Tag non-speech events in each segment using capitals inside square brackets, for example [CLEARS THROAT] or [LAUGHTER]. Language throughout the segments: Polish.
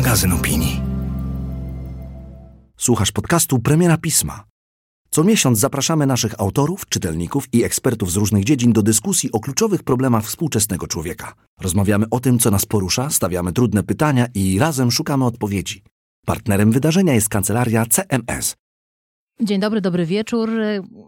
magazyn opinii. Słuchasz podcastu Premiera Pisma. Co miesiąc zapraszamy naszych autorów, czytelników i ekspertów z różnych dziedzin do dyskusji o kluczowych problemach współczesnego człowieka. Rozmawiamy o tym, co nas porusza, stawiamy trudne pytania i razem szukamy odpowiedzi. Partnerem wydarzenia jest kancelaria CMS. Dzień dobry, dobry wieczór.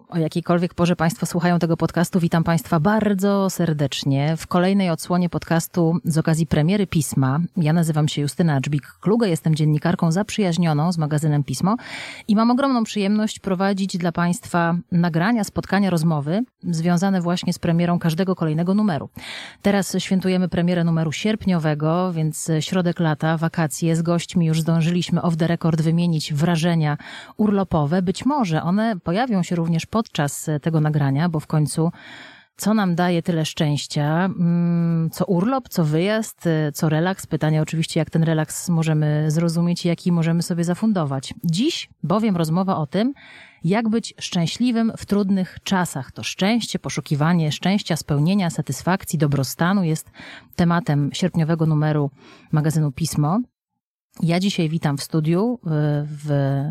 O jakiejkolwiek porze Państwo słuchają tego podcastu, witam Państwa bardzo serdecznie w kolejnej odsłonie podcastu z okazji premiery Pisma. Ja nazywam się Justyna Dżbik-Kluge, jestem dziennikarką zaprzyjaźnioną z magazynem Pismo i mam ogromną przyjemność prowadzić dla Państwa nagrania, spotkania, rozmowy związane właśnie z premierą każdego kolejnego numeru. Teraz świętujemy premierę numeru sierpniowego, więc środek lata, wakacje. Z gośćmi już zdążyliśmy off the record wymienić wrażenia urlopowe. Być może one pojawią się również podczas tego nagrania, bo w końcu co nam daje tyle szczęścia? Mm, co urlop, co wyjazd, co relaks? Pytanie oczywiście, jak ten relaks możemy zrozumieć i jaki możemy sobie zafundować. Dziś bowiem rozmowa o tym, jak być szczęśliwym w trudnych czasach. To szczęście, poszukiwanie szczęścia, spełnienia, satysfakcji, dobrostanu jest tematem sierpniowego numeru magazynu Pismo. Ja dzisiaj witam w studiu, w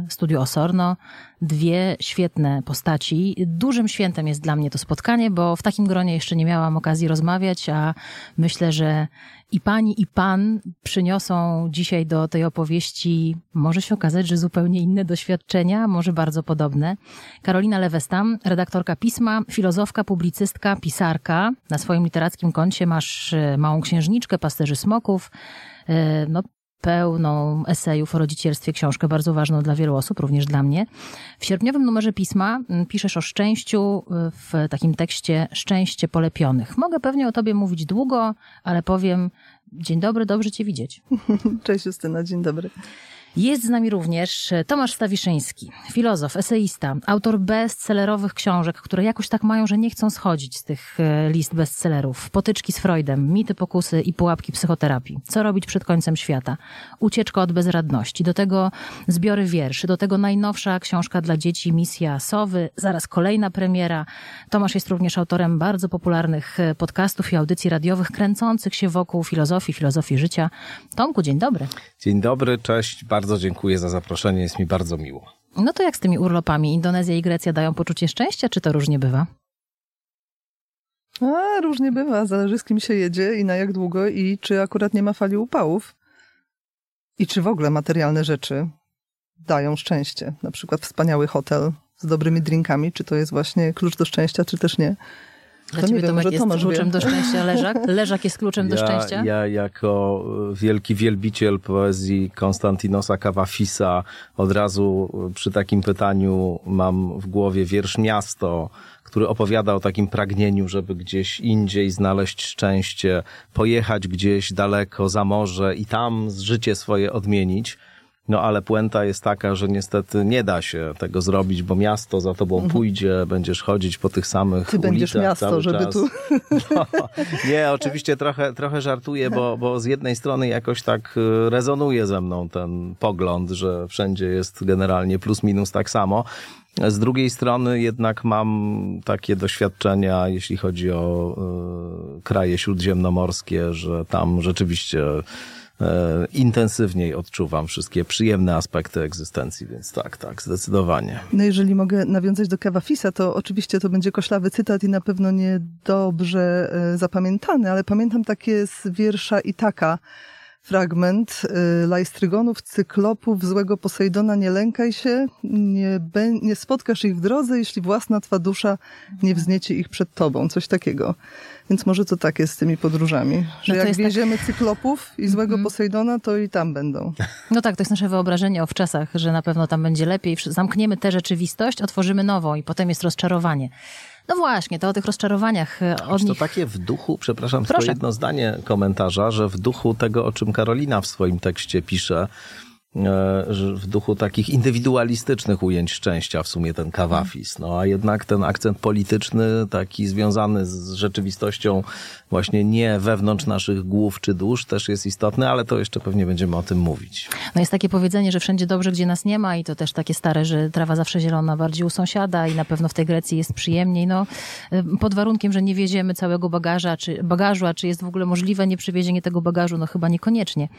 studiu Osorno, dwie świetne postaci. Dużym świętem jest dla mnie to spotkanie, bo w takim gronie jeszcze nie miałam okazji rozmawiać, a myślę, że i pani, i pan przyniosą dzisiaj do tej opowieści, może się okazać, że zupełnie inne doświadczenia, może bardzo podobne. Karolina Lewestam, redaktorka pisma, filozofka, publicystka, pisarka. Na swoim literackim koncie masz małą księżniczkę, pasterzy smoków, no, pełną esejów o rodzicielstwie, książkę bardzo ważną dla wielu osób, również dla mnie. W sierpniowym numerze pisma piszesz o szczęściu w takim tekście Szczęście polepionych. Mogę pewnie o tobie mówić długo, ale powiem dzień dobry, dobrze cię widzieć. [LAUGHS] Cześć Justyna, dzień dobry. Jest z nami również Tomasz Stawiszyński, filozof, eseista, autor bestsellerowych książek, które jakoś tak mają, że nie chcą schodzić z tych list bestsellerów. Potyczki z Freudem, mity, pokusy i pułapki psychoterapii. Co robić przed końcem świata? Ucieczka od bezradności. Do tego zbiory wierszy, do tego najnowsza książka dla dzieci, Misja Sowy, zaraz kolejna premiera. Tomasz jest również autorem bardzo popularnych podcastów i audycji radiowych kręcących się wokół filozofii, filozofii życia. Tomku, dzień dobry. Dzień dobry, cześć. Bardzo dziękuję za zaproszenie, jest mi bardzo miło. No to jak z tymi urlopami? Indonezja i Grecja dają poczucie szczęścia, czy to różnie bywa? A, różnie bywa, zależy z kim się jedzie i na jak długo i czy akurat nie ma fali upałów. I czy w ogóle materialne rzeczy dają szczęście. Na przykład wspaniały hotel z dobrymi drinkami, czy to jest właśnie klucz do szczęścia, czy też nie. Dla ciebie Tomek jest Tomasz kluczem wie. do szczęścia leżak? [LAUGHS] Leżak jest kluczem ja, do szczęścia? Ja jako wielki wielbiciel poezji Konstantinosa Kawafisa od razu przy takim pytaniu mam w głowie wiersz Miasto, który opowiada o takim pragnieniu, żeby gdzieś indziej znaleźć szczęście, pojechać gdzieś daleko za morze i tam życie swoje odmienić. No ale puenta jest taka, że niestety nie da się tego zrobić, bo miasto za tobą mhm. pójdzie, będziesz chodzić po tych samych Ty ulicach będziesz miasto, żeby czas. tu... [LAUGHS] No, nie, oczywiście trochę, trochę żartuję, bo, bo z jednej strony jakoś tak y, rezonuje ze mną ten pogląd, że wszędzie jest generalnie plus minus tak samo. Z drugiej strony jednak mam takie doświadczenia, jeśli chodzi o y, kraje śródziemnomorskie, że tam rzeczywiście intensywniej odczuwam wszystkie przyjemne aspekty egzystencji, więc tak, tak, zdecydowanie. No jeżeli mogę nawiązać do Kawafisa, to oczywiście to będzie koślawy cytat i na pewno niedobrze e, zapamiętany, ale pamiętam takie z wiersza Itaka, fragment y, Lajstrygonów, cyklopów, złego Posejdona, nie lękaj się, nie, nie spotkasz ich w drodze, jeśli własna twa dusza nie wzniecie ich przed tobą. Coś takiego. Więc może to tak jest z tymi podróżami, że no jak tak- wieziemy tak... cyklopów i złego mm. Posejdona, to i tam będą. No tak, to jest nasze wyobrażenie o wczasach, że na pewno tam będzie lepiej. Zamkniemy tę rzeczywistość, otworzymy nową i potem jest rozczarowanie. No właśnie, to o tych rozczarowaniach e, od to nich... takie w duchu, przepraszam, Proszę. tylko jedno zdanie komentarza, że w duchu tego, o czym Karolina w swoim tekście pisze, w duchu takich indywidualistycznych ujęć szczęścia w sumie ten kawafis. No a jednak ten akcent polityczny, taki związany z rzeczywistością właśnie nie wewnątrz naszych głów czy dusz też jest istotny, ale to jeszcze pewnie będziemy o tym mówić. No jest takie powiedzenie, że wszędzie dobrze, gdzie nas nie ma i to też takie stare, że trawa zawsze zielona bardziej u sąsiada i na pewno w tej Grecji jest przyjemniej. No, pod warunkiem, że nie wieziemy całego bagaża, czy bagażu, a czy jest w ogóle możliwe nieprzywiezienie tego bagażu, no chyba niekoniecznie.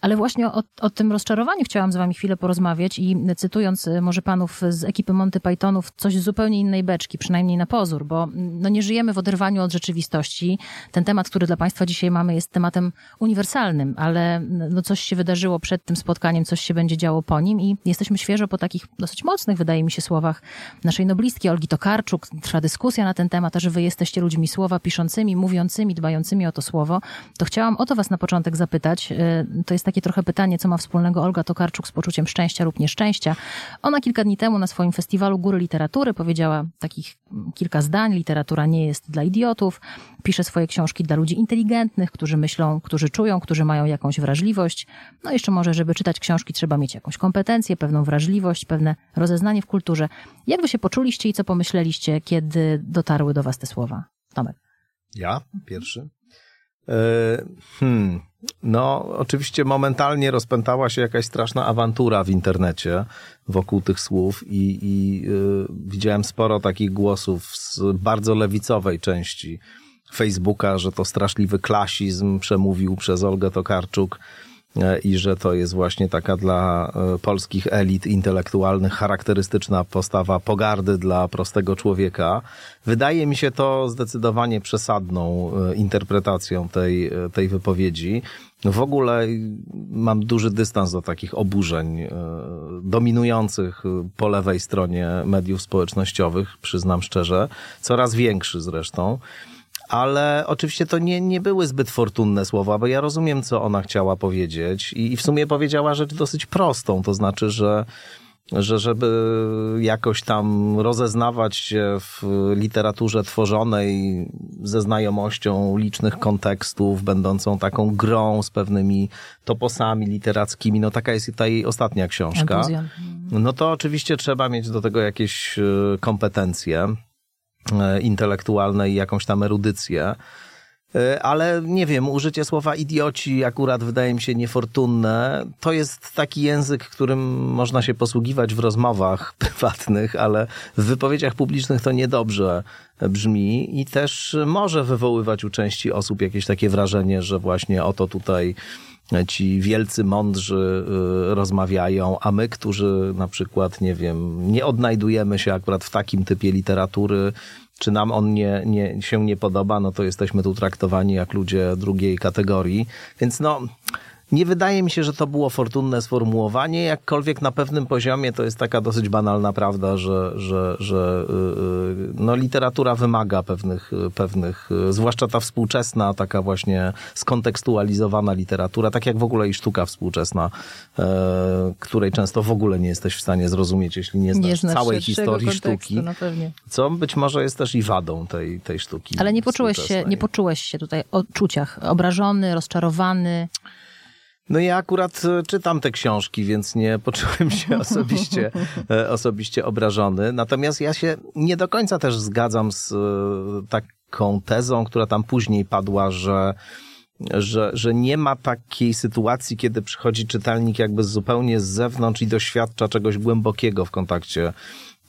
Ale właśnie o, o tym rozczarowaniu chciałam z wami chwilę porozmawiać i cytując y, może panów z ekipy Monty Pythonów, coś zupełnie innej beczki, przynajmniej na pozór, bo no nie żyjemy w oderwaniu od rzeczywistości. Ten temat, który dla państwa dzisiaj mamy jest tematem uniwersalnym, ale no coś się wydarzyło przed tym spotkaniem, coś się będzie działo po nim i jesteśmy świeżo po takich dosyć mocnych, wydaje mi się, słowach naszej noblistki Olgi Tokarczuk. Trwa dyskusja na ten temat, a że wy jesteście ludźmi słowa piszącymi, mówiącymi, dbającymi o to słowo, to chciałam o to was na początek zapytać. Y, to jest takie trochę pytanie, co ma wspólnego Olga Tokarczuk z poczuciem szczęścia lub nieszczęścia. Ona kilka dni temu na swoim festiwalu Góry Literatury powiedziała takich kilka zdań. Literatura nie jest dla idiotów. Pisze swoje książki dla ludzi inteligentnych, którzy myślą, którzy czują, którzy mają jakąś wrażliwość. No jeszcze może, żeby czytać książki, trzeba mieć jakąś kompetencję, pewną wrażliwość, pewne rozeznanie w kulturze. Jak wy się poczuliście i co pomyśleliście, kiedy dotarły do was te słowa? Tomek. Ja? Pierwszy? E, hmm. No, oczywiście momentalnie rozpętała się jakaś straszna awantura w internecie wokół tych słów i, i y, widziałem sporo takich głosów z bardzo lewicowej części Facebooka, że to straszliwy klasizm przemówił przez Olgę Tokarczuk i że to jest właśnie taka dla e, polskich elit intelektualnych charakterystyczna postawa pogardy dla prostego człowieka. Wydaje mi się to zdecydowanie przesadną e, interpretacją tej, tej wypowiedzi. W ogóle mam duży dystans do takich oburzeń dominujących po lewej stronie mediów społecznościowych, przyznam szczerze, coraz większy zresztą ale oczywiście to nie, nie były zbyt fortunne słowa, bo ja rozumiem, co ona chciała powiedzieć i, i w sumie powiedziała rzecz dosyć prostą, to znaczy, że że żeby jakoś tam rozeznawać się w literaturze tworzonej ze znajomością licznych kontekstów, będącą taką grą z pewnymi toposami literackimi, no taka jest ta jej ostatnia książka. No to oczywiście trzeba mieć do tego jakieś e, kompetencje. E, intelektualne i jakąś tam erudycję. E, ale nie wiem, użycie słowa idioci akurat wydaje mi się niefortunne. To jest taki język, którym można się posługiwać w rozmowach [LAUGHS] prywatnych, ale w wypowiedziach publicznych to niedobrze brzmi i też może wywoływać u części osób jakieś takie wrażenie, że właśnie oto tutaj ci wielcy, mądrzy y, rozmawiają, a my, którzy na przykład, nie wiem, nie odnajdujemy się akurat w takim typie literatury, czy nam on nie, nie, się nie podoba, no to jesteśmy tu traktowani jak ludzie drugiej kategorii. Więc no, nie wydaje mi się, że to było fortunne sformułowanie, jakkolwiek na pewnym poziomie to jest taka dosyć banalna prawda, że, że, że yy, no, literatura wymaga pewnych, pewnych, zwłaszcza ta współczesna, taka właśnie skontekstualizowana literatura, tak jak w ogóle i sztuka współczesna, yy, której często w ogóle nie jesteś w stanie zrozumieć, jeśli nie znasz, nie znasz całej historii sztuki. No co być może jest też i wadą tej, tej sztuki. Ale nie poczułeś, się, nie poczułeś się tutaj o czuciach obrażony, rozczarowany? No ja akurat e, czytam te książki, więc nie [LAUGHS] poczułem się osobiście, e, osobiście obrażony. Natomiast ja się nie do końca też zgadzam z e, taką tezą, która tam później padła, że że, że nie ma takiej sytuacji, kiedy przychodzi czytelnik jakby zupełnie z zewnątrz i doświadcza czegoś głębokiego w kontakcie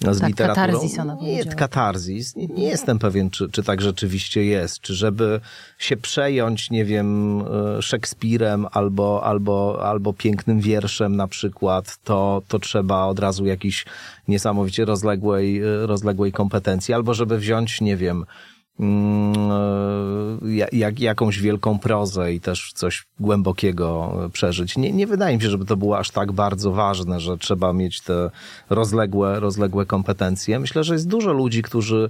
z tak, literaturą. Katarzis ona nie, katarzis. Nie, nie, jestem pewien, czy, czy tak rzeczywiście jest. Czy żeby się przejąć, nie wiem, e, Szekspirem albo, albo, albo pięknym wierszem na przykład, to, to trzeba od razu jakiejś niesamowicie rozległej, e, rozległej kompetencji. Albo żeby wziąć, nie wiem, jak, jakąś wielką prozę i też coś głębokiego przeżyć. Nie, nie wydaje mi się, żeby to było aż tak bardzo ważne, że trzeba mieć te rozległe, rozległe kompetencje. Myślę, że jest dużo ludzi, którzy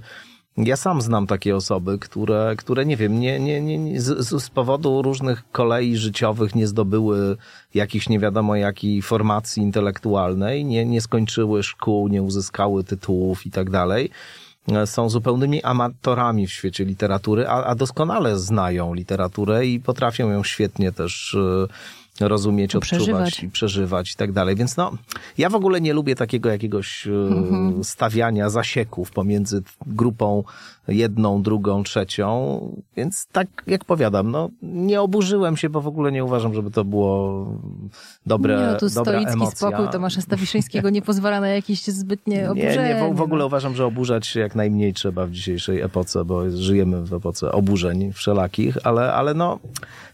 ja sam znam takie osoby, które, które nie wiem, nie, nie, nie, z, z powodu różnych kolei życiowych nie zdobyły jakichś nie wiadomo jakiej formacji intelektualnej, nie, nie skończyły szkół, nie uzyskały tytułów i tak dalej są zupełnymi amatorami w świecie literatury, a, a doskonale znają literaturę i potrafią ją świetnie też rozumieć, To odczuwać przeżywać. i przeżywać i tak dalej. Więc no, ja w ogóle nie lubię takiego jakiegoś e, Mhm. stawiania zasieków pomiędzy grupą jedną, drugą, trzecią. Więc tak jak powiadam, no nie oburzyłem się, bo w ogóle nie uważam, żeby to było dobre, nie, no tu dobra stoicki emocja. spokój Tomasza Stawiszyńskiego nie pozwala na jakieś zbytnie Nie, oburzenie. nie, w, w ogóle uważam, że oburzać się jak najmniej trzeba w dzisiejszej epoce, bo żyjemy w epoce oburzeń wszelakich, ale, ale no,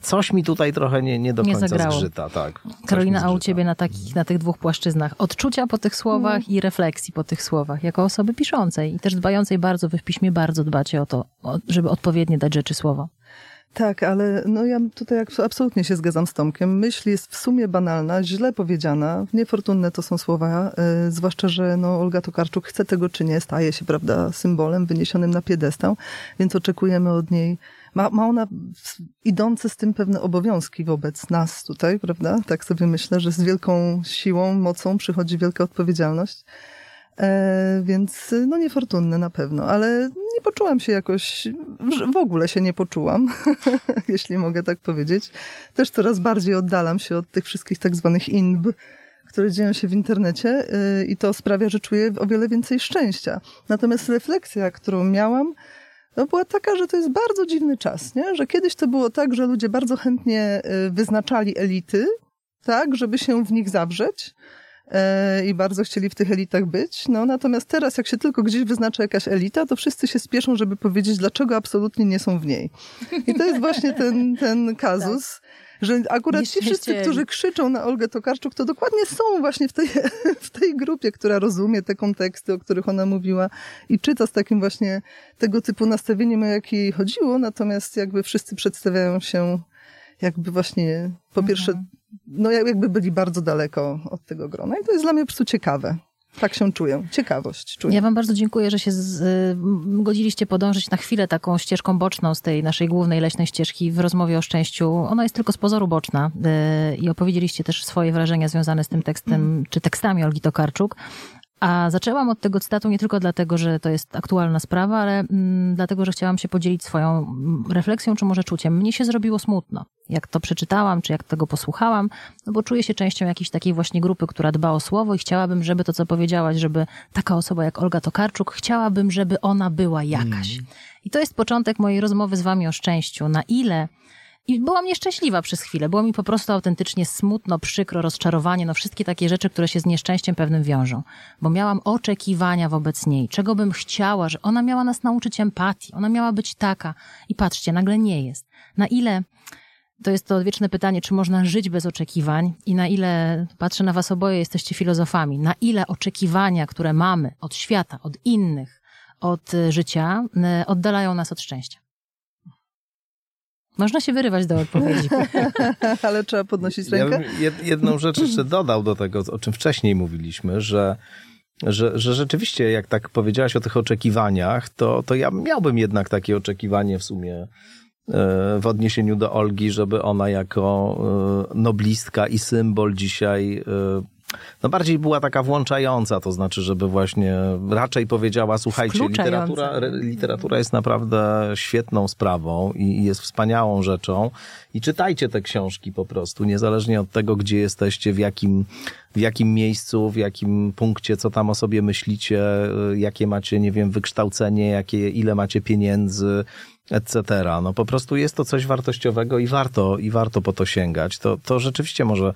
coś mi tutaj trochę nie, nie do Nie końca zagrało. zgrzyta. Tak. Karolina, a u zgrzyta. ciebie na, takich, na tych dwóch płaszczyznach odczucia po tych słowach i refleksji po tych słowach, jako osoby piszącej i też dbającej bardzo, wy w piśmie bardzo dbacie o to, żeby odpowiednie dać rzeczy słowo. Tak, ale no ja tutaj absolutnie się zgadzam z Tomkiem. Myśl jest w sumie banalna, źle powiedziana. Niefortunne to są słowa, e, zwłaszcza, że no, Olga Tokarczuk chce tego czy nie, staje się, prawda, symbolem wyniesionym na piedestał, więc oczekujemy od niej, ma, ma ona idące z tym pewne obowiązki wobec nas tutaj, prawda? Tak sobie myślę, że z wielką siłą, mocą przychodzi wielka odpowiedzialność. E, więc no niefortunne na pewno, ale nie poczułam się jakoś, w- ogóle się nie poczułam, [LAUGHS] jeśli mogę tak powiedzieć. Też coraz bardziej oddalam się od tych wszystkich tak zwanych inb, które dzieją się w internecie y, i to sprawia, że czuję o wiele więcej szczęścia. Natomiast refleksja, którą miałam, no była taka, że to jest bardzo dziwny czas, nie? że kiedyś to było tak, że ludzie bardzo chętnie y, wyznaczali elity, tak, żeby się w nich zawrzeć i bardzo chcieli w tych elitach być. No, natomiast teraz, jak się tylko gdzieś wyznacza jakaś elita, to wszyscy się spieszą, żeby powiedzieć, dlaczego absolutnie nie są w niej. I to jest właśnie ten, ten [LAUGHS] kazus. Że akurat ci wszyscy, którzy krzyczą na Olgę Tokarczuk, to dokładnie są właśnie w tej, [LAUGHS] w tej grupie, która rozumie te konteksty, o których ona mówiła i czyta z takim właśnie tego typu nastawieniem, o jakie jej chodziło, natomiast jakby wszyscy przedstawiają się jakby właśnie, po pierwsze, no jak- jakby byli bardzo daleko od tego grona. I to jest dla mnie po prostu ciekawe. Tak się czuję. Ciekawość czuję. Ja wam bardzo dziękuję, że się z, y, godziliście podążyć na chwilę taką ścieżką boczną z tej naszej głównej leśnej ścieżki w rozmowie o szczęściu. Ona jest tylko z pozoru boczna y, i opowiedzieliście też swoje wrażenia związane z tym tekstem, czy tekstami Olgi Tokarczuk. A zaczęłam od tego cytatu nie tylko dlatego, że to jest aktualna sprawa, ale mm, dlatego, że chciałam się podzielić swoją mm, refleksją, czy może czuciem. Mnie się zrobiło smutno, jak to przeczytałam, czy jak tego posłuchałam, no bo czuję się częścią jakiejś takiej właśnie grupy, która dba o słowo i chciałabym, żeby to, co powiedziałaś, żeby taka osoba jak Olga Tokarczuk, chciałabym, żeby ona była jakaś. I to jest początek mojej rozmowy z wami o szczęściu. Na ile i byłam nieszczęśliwa przez chwilę. Było mi po prostu autentycznie smutno, przykro, rozczarowanie, no wszystkie takie rzeczy, które się z nieszczęściem pewnym wiążą. Bo miałam oczekiwania wobec niej, czego bym chciała, że ona miała nas nauczyć empatii, ona miała być taka. I patrzcie, nagle nie jest. Na ile to jest to odwieczne pytanie, czy można żyć bez oczekiwań i na ile, patrzę na was oboje, jesteście filozofami, na ile oczekiwania, które mamy od świata, od innych, od y, życia, y, oddalają nas od szczęścia. Można się wyrywać do odpowiedzi. [LAUGHS] Ale trzeba podnosić Ja rękę. bym jed, jedną rzecz jeszcze dodał do tego, o czym wcześniej mówiliśmy, że, że, że rzeczywiście, jak tak powiedziałaś o tych oczekiwaniach, to, to ja miałbym jednak takie oczekiwanie w sumie e, w odniesieniu do Olgi, żeby ona jako e, noblistka i symbol dzisiaj e, no bardziej była taka włączająca, to znaczy, żeby właśnie raczej powiedziała, słuchajcie, literatura, literatura jest naprawdę świetną sprawą i jest wspaniałą rzeczą i czytajcie te książki po prostu, niezależnie od tego, gdzie jesteście, w jakim, w jakim miejscu, w jakim punkcie, co tam o sobie myślicie, y, jakie macie, nie wiem, wykształcenie, jakie, ile macie pieniędzy, etc. No po prostu jest to coś wartościowego i warto, i warto po to sięgać. To, to rzeczywiście może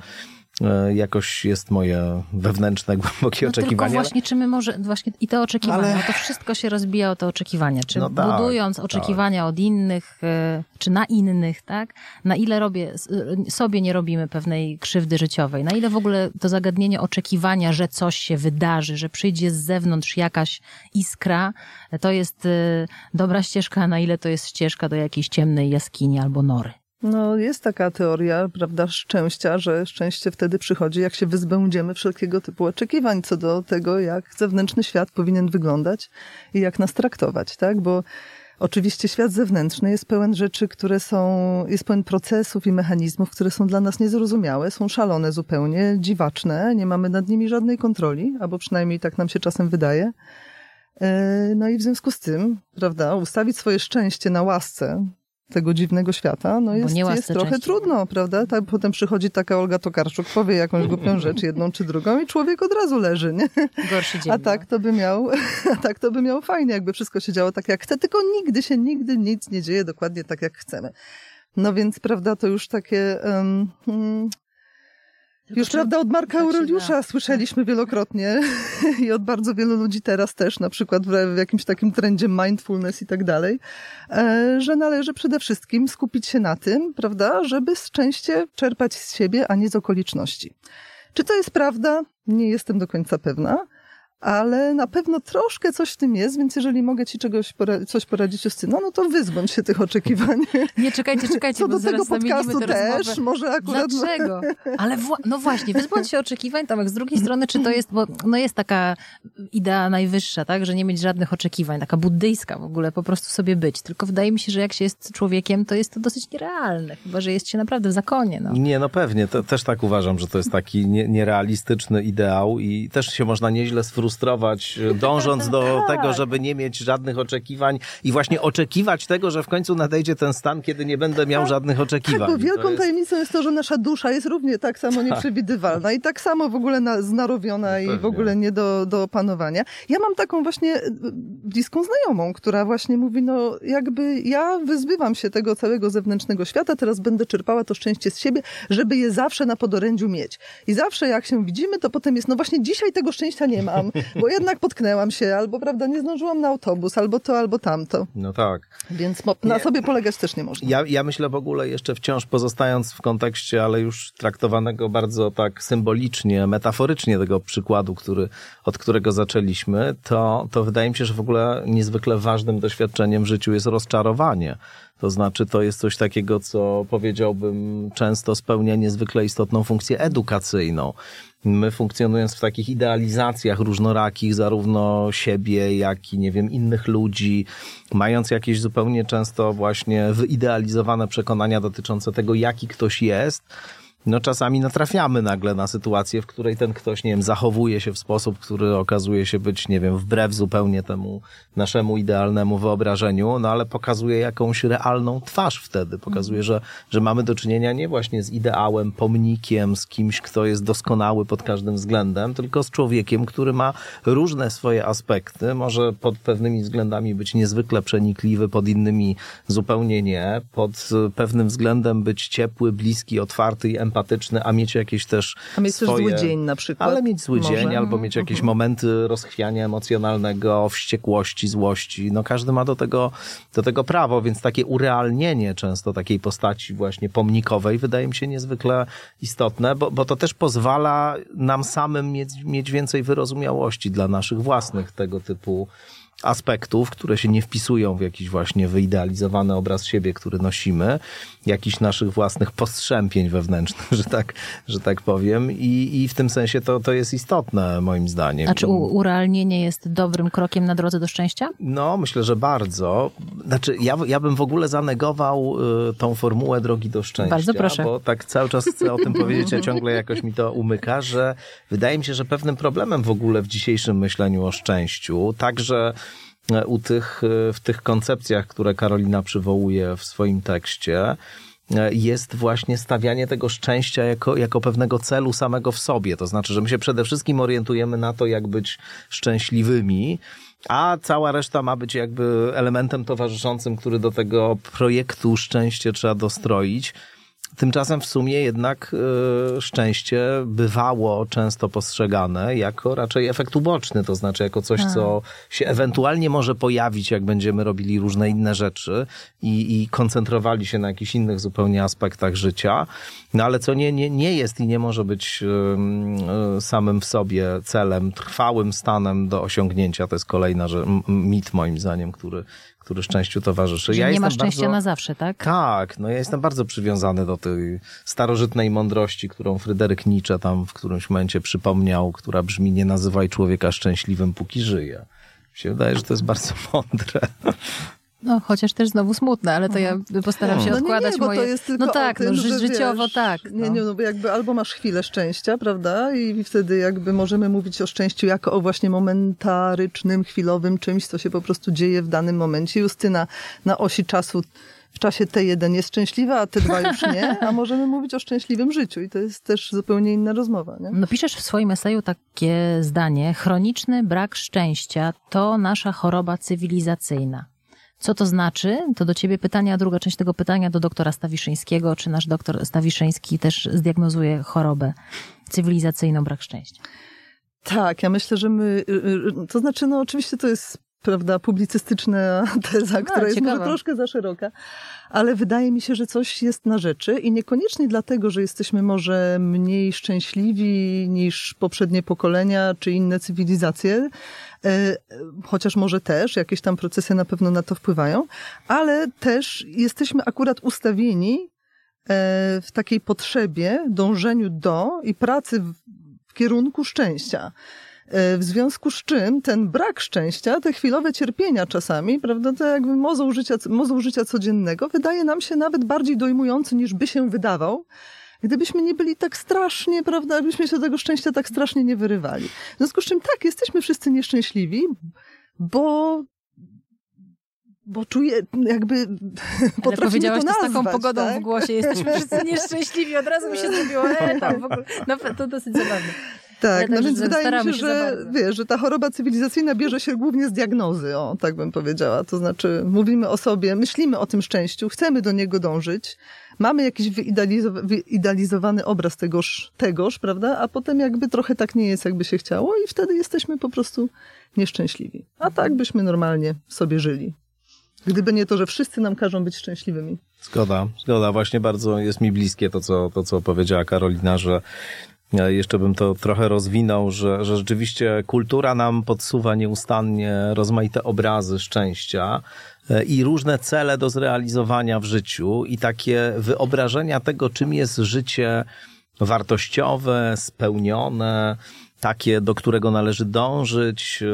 jakoś jest moje wewnętrzne, [LAUGHS] głębokie No tylko oczekiwanie. ale- właśnie, czy my może, właśnie i te oczekiwania, Ale- to wszystko się rozbija o te oczekiwania. Czy No tak, budując oczekiwania od innych, y, czy na innych, tak? Na ile robię, y, sobie nie robimy pewnej krzywdy życiowej? Na ile w ogóle to zagadnienie oczekiwania, że coś się wydarzy, że przyjdzie z zewnątrz jakaś iskra, to jest dobra ścieżka, a na ile to jest ścieżka do jakiejś ciemnej jaskini albo nory? No, jest taka teoria, prawda, szczęścia, że szczęście wtedy przychodzi, jak się wyzbędziemy wszelkiego typu oczekiwań co do tego, jak zewnętrzny świat powinien wyglądać i jak nas traktować, tak? Bo oczywiście świat zewnętrzny jest pełen rzeczy, które są, jest pełen procesów i mechanizmów, które są dla nas niezrozumiałe, są szalone zupełnie, dziwaczne, nie mamy nad nimi żadnej kontroli, albo przynajmniej tak nam się czasem wydaje. E, No i w związku z tym, prawda, ustawić swoje szczęście na łasce, tego dziwnego świata, no jest, jest trochę części. trudno, prawda? Tak, potem przychodzi taka Olga Tokarczuk, powie jakąś [LAUGHS] głupią rzecz, jedną czy drugą i człowiek od razu leży, nie? Gorszy dzień. A tak to by miał, [LAUGHS] a tak to by miał fajnie, jakby wszystko się działo tak jak chce, tylko nigdy się, nigdy nic nie dzieje dokładnie tak jak chcemy. No więc, prawda, to już takie... Um, Już prawda od Marka Aureliusza słyszeliśmy wielokrotnie [LAUGHS] i od bardzo wielu ludzi teraz też, na przykład w, jakimś takim trendzie mindfulness i tak dalej, e, że należy przede wszystkim skupić się na tym, prawda, żeby szczęście czerpać z siebie, a nie z okoliczności. Czy to jest prawda? Nie jestem do końca pewna ale na pewno troszkę coś w tym jest, więc jeżeli mogę ci czegoś pora coś poradzić, Justyno, no to wyzbądź się tych oczekiwań. [LAUGHS] Nie, czekajcie, czekajcie, Co do tego podcastu też, rozmowę. może akurat... Dlaczego? Ale wła- no właśnie, wyzbądź się oczekiwań, Tomek, z drugiej strony, czy to jest, bo no jest taka idea najwyższa, tak, że nie mieć żadnych oczekiwań, taka buddyjska w ogóle, po prostu sobie być. Tylko wydaje mi się, że jak się jest człowiekiem, to jest to dosyć nierealne, chyba, że jest się naprawdę w zakonie. No. Nie, no pewnie, to, też tak uważam, że to jest taki nie, nierealistyczny ideał i też się można nieźle sfrustrować frustrować, dążąc [LAUGHS] do tak. tego, żeby nie mieć żadnych oczekiwań i właśnie oczekiwać tego, że w końcu nadejdzie ten stan, kiedy nie będę miał tak. żadnych oczekiwań. Tak, bo wielką jest... tajemnicą jest to, że nasza dusza jest równie tak samo tak. nieprzewidywalna i tak samo w ogóle na, znarowiona no i w ogóle nie do, do opanowania. Ja mam taką właśnie e, bliską znajomą, która właśnie mówi, no jakby ja wyzbywam się tego całego zewnętrznego świata, teraz będę czerpała to szczęście z siebie, żeby je zawsze na podorędziu mieć. I zawsze jak się widzimy, to potem jest, no właśnie dzisiaj tego szczęścia nie mam, bo jednak potknęłam się, albo prawda, nie zdążyłam na autobus, albo to, albo tamto. No tak. Więc na sobie polegać też nie można. Ja, ja myślę w ogóle jeszcze wciąż pozostając w kontekście, ale już traktowanego bardzo tak symbolicznie, metaforycznie tego przykładu, który, od którego zaczęliśmy, to, to wydaje mi się, że w ogóle niezwykle ważnym doświadczeniem w życiu jest rozczarowanie. To znaczy, to jest coś takiego, co powiedziałbym często spełnia niezwykle istotną funkcję edukacyjną. My funkcjonując w takich idealizacjach różnorakich, zarówno siebie, jak i nie wiem, innych ludzi, mając jakieś zupełnie często właśnie wyidealizowane przekonania dotyczące tego, jaki ktoś jest, no czasami natrafiamy nagle na sytuację, w której ten ktoś, nie wiem, zachowuje się w sposób, który okazuje się być, nie wiem, wbrew zupełnie temu naszemu idealnemu wyobrażeniu, no ale pokazuje jakąś realną twarz wtedy. Pokazuje, że, że mamy do czynienia nie właśnie z ideałem, pomnikiem, z kimś, kto jest doskonały pod każdym względem, tylko z człowiekiem, który ma różne swoje aspekty, może pod pewnymi względami być niezwykle przenikliwy, pod innymi zupełnie nie, pod pewnym względem być ciepły, bliski, otwarty i empatyczny, empatyczny, a mieć jakieś też A mieć swoje... zły dzień na przykład. Ale mieć zły Może. dzień, albo mieć jakieś mhm. momenty rozchwiania emocjonalnego, wściekłości, złości. No każdy ma do tego, do tego prawo, więc takie urealnienie często takiej postaci właśnie pomnikowej wydaje mi się niezwykle istotne, bo, bo to też pozwala nam samym mieć, mieć więcej wyrozumiałości dla naszych własnych tego typu aspektów, które się nie wpisują w jakiś właśnie wyidealizowany obraz siebie, który nosimy, jakichś naszych własnych postrzępień wewnętrznych, [LAUGHS] że tak, że tak powiem. I, i w tym sensie to, to jest istotne, moim zdaniem. A czy urealnienie jest dobrym krokiem na drodze do szczęścia? No, myślę, że bardzo. Znaczy, ja, ja bym w ogóle zanegował y, tą formułę drogi do szczęścia. Bardzo proszę. Bo tak cały czas chcę o tym powiedzieć, a ciągle jakoś mi to umyka, że wydaje mi się, że pewnym problemem w ogóle w dzisiejszym myśleniu o szczęściu, także u tych, e, w tych koncepcjach, które Karolina przywołuje w swoim tekście, e, jest właśnie stawianie tego szczęścia jako, jako pewnego celu samego w sobie. To znaczy, że my się przede wszystkim orientujemy na to, jak być szczęśliwymi, a cała reszta ma być jakby elementem towarzyszącym, który do tego projektu szczęście trzeba dostroić. Tymczasem w sumie jednak y, szczęście bywało często postrzegane jako raczej efekt uboczny, to znaczy jako coś, co się ewentualnie może pojawić, jak będziemy robili różne inne rzeczy i, i koncentrowali się na jakichś innych zupełnie aspektach życia, no ale co nie, nie, nie jest i nie może być y, y, samym w sobie celem, trwałym stanem do osiągnięcia. To jest kolejna że, mit moim zdaniem, który, który szczęściu towarzyszy. Że ja nie ma szczęścia bardzo, na zawsze, tak? Tak, no ja jestem bardzo przywiązany do tej starożytnej mądrości, którą Fryderyk Nietzsche tam w którymś momencie przypomniał, która brzmi nie nazywaj człowieka szczęśliwym, póki żyje. Mi się wydaje, że to jest bardzo [LAUGHS] mądre. No, chociaż też znowu smutne, ale to ja Mhm. postaram się No odkładać nie, nie, bo moje... to jest tylko no tak, tym, no, ży- życiowo wiesz, tak. Nie, no. nie, no bo jakby albo masz chwilę szczęścia, prawda? I wtedy jakby możemy mówić o szczęściu jako o właśnie momentarycznym, chwilowym czymś, co się po prostu dzieje w danym momencie. Justyna na osi czasu w czasie T1 jest szczęśliwa, a T2 już nie, a możemy mówić o szczęśliwym życiu i to jest też zupełnie inna rozmowa. Nie? No piszesz w swoim eseju takie zdanie. Chroniczny brak szczęścia to nasza choroba cywilizacyjna. Co to znaczy? To do ciebie pytanie, a druga część tego pytania do doktora Stawiszyńskiego. Czy nasz doktor Stawiszyński też zdiagnozuje chorobę cywilizacyjną brak szczęścia? Tak, ja myślę, że my, y, y, to znaczy, no oczywiście to jest, prawda, publicystyczna teza, która jest może troszkę za szeroka, ale wydaje mi się, że coś jest na rzeczy i niekoniecznie dlatego, że jesteśmy może mniej szczęśliwi niż poprzednie pokolenia czy inne cywilizacje, chociaż może też, jakieś tam procesy na pewno na to wpływają, ale też jesteśmy akurat ustawieni e, w takiej potrzebie, dążeniu do i pracy w, kierunku szczęścia. E, W związku z czym ten brak szczęścia, te chwilowe cierpienia czasami, prawda, to jakby mozoł życia, mozoł życia codziennego, wydaje nam się nawet bardziej dojmujący niż by się wydawał, gdybyśmy nie byli tak strasznie, prawda, gdybyśmy się tego szczęścia tak strasznie nie wyrywali. W związku z czym tak, jesteśmy wszyscy nieszczęśliwi, bo bo czuję, jakby [LAUGHS] Ale powiedziałaś to to z nazwać, taką pogodą tak? w głosie. Jesteśmy [LAUGHS] wszyscy nieszczęśliwi. Od razu mi się zrobiło, e, tam w ogóle. No, to dosyć zabawne. Tak, Ale no więc wydaje mi się, się że wiesz, że ta choroba cywilizacyjna bierze się głównie z diagnozy, o, tak bym powiedziała. To znaczy, mówimy o sobie, myślimy o tym szczęściu, chcemy do niego dążyć, mamy jakiś wyidealizow- wyidealizowany obraz tegoż, tegoż, prawda? A potem jakby trochę tak nie jest, jakby się chciało i wtedy jesteśmy po prostu nieszczęśliwi. A tak byśmy normalnie sobie żyli. Gdyby nie to, że wszyscy nam każą być szczęśliwymi. Zgoda, zgoda. Właśnie bardzo jest mi bliskie to, co, to, co powiedziała Karolina, że jeszcze bym to trochę rozwinął, że, że rzeczywiście kultura nam podsuwa nieustannie rozmaite obrazy szczęścia i różne cele do zrealizowania w życiu i takie wyobrażenia tego, czym jest życie wartościowe, spełnione, takie, do którego należy dążyć. E,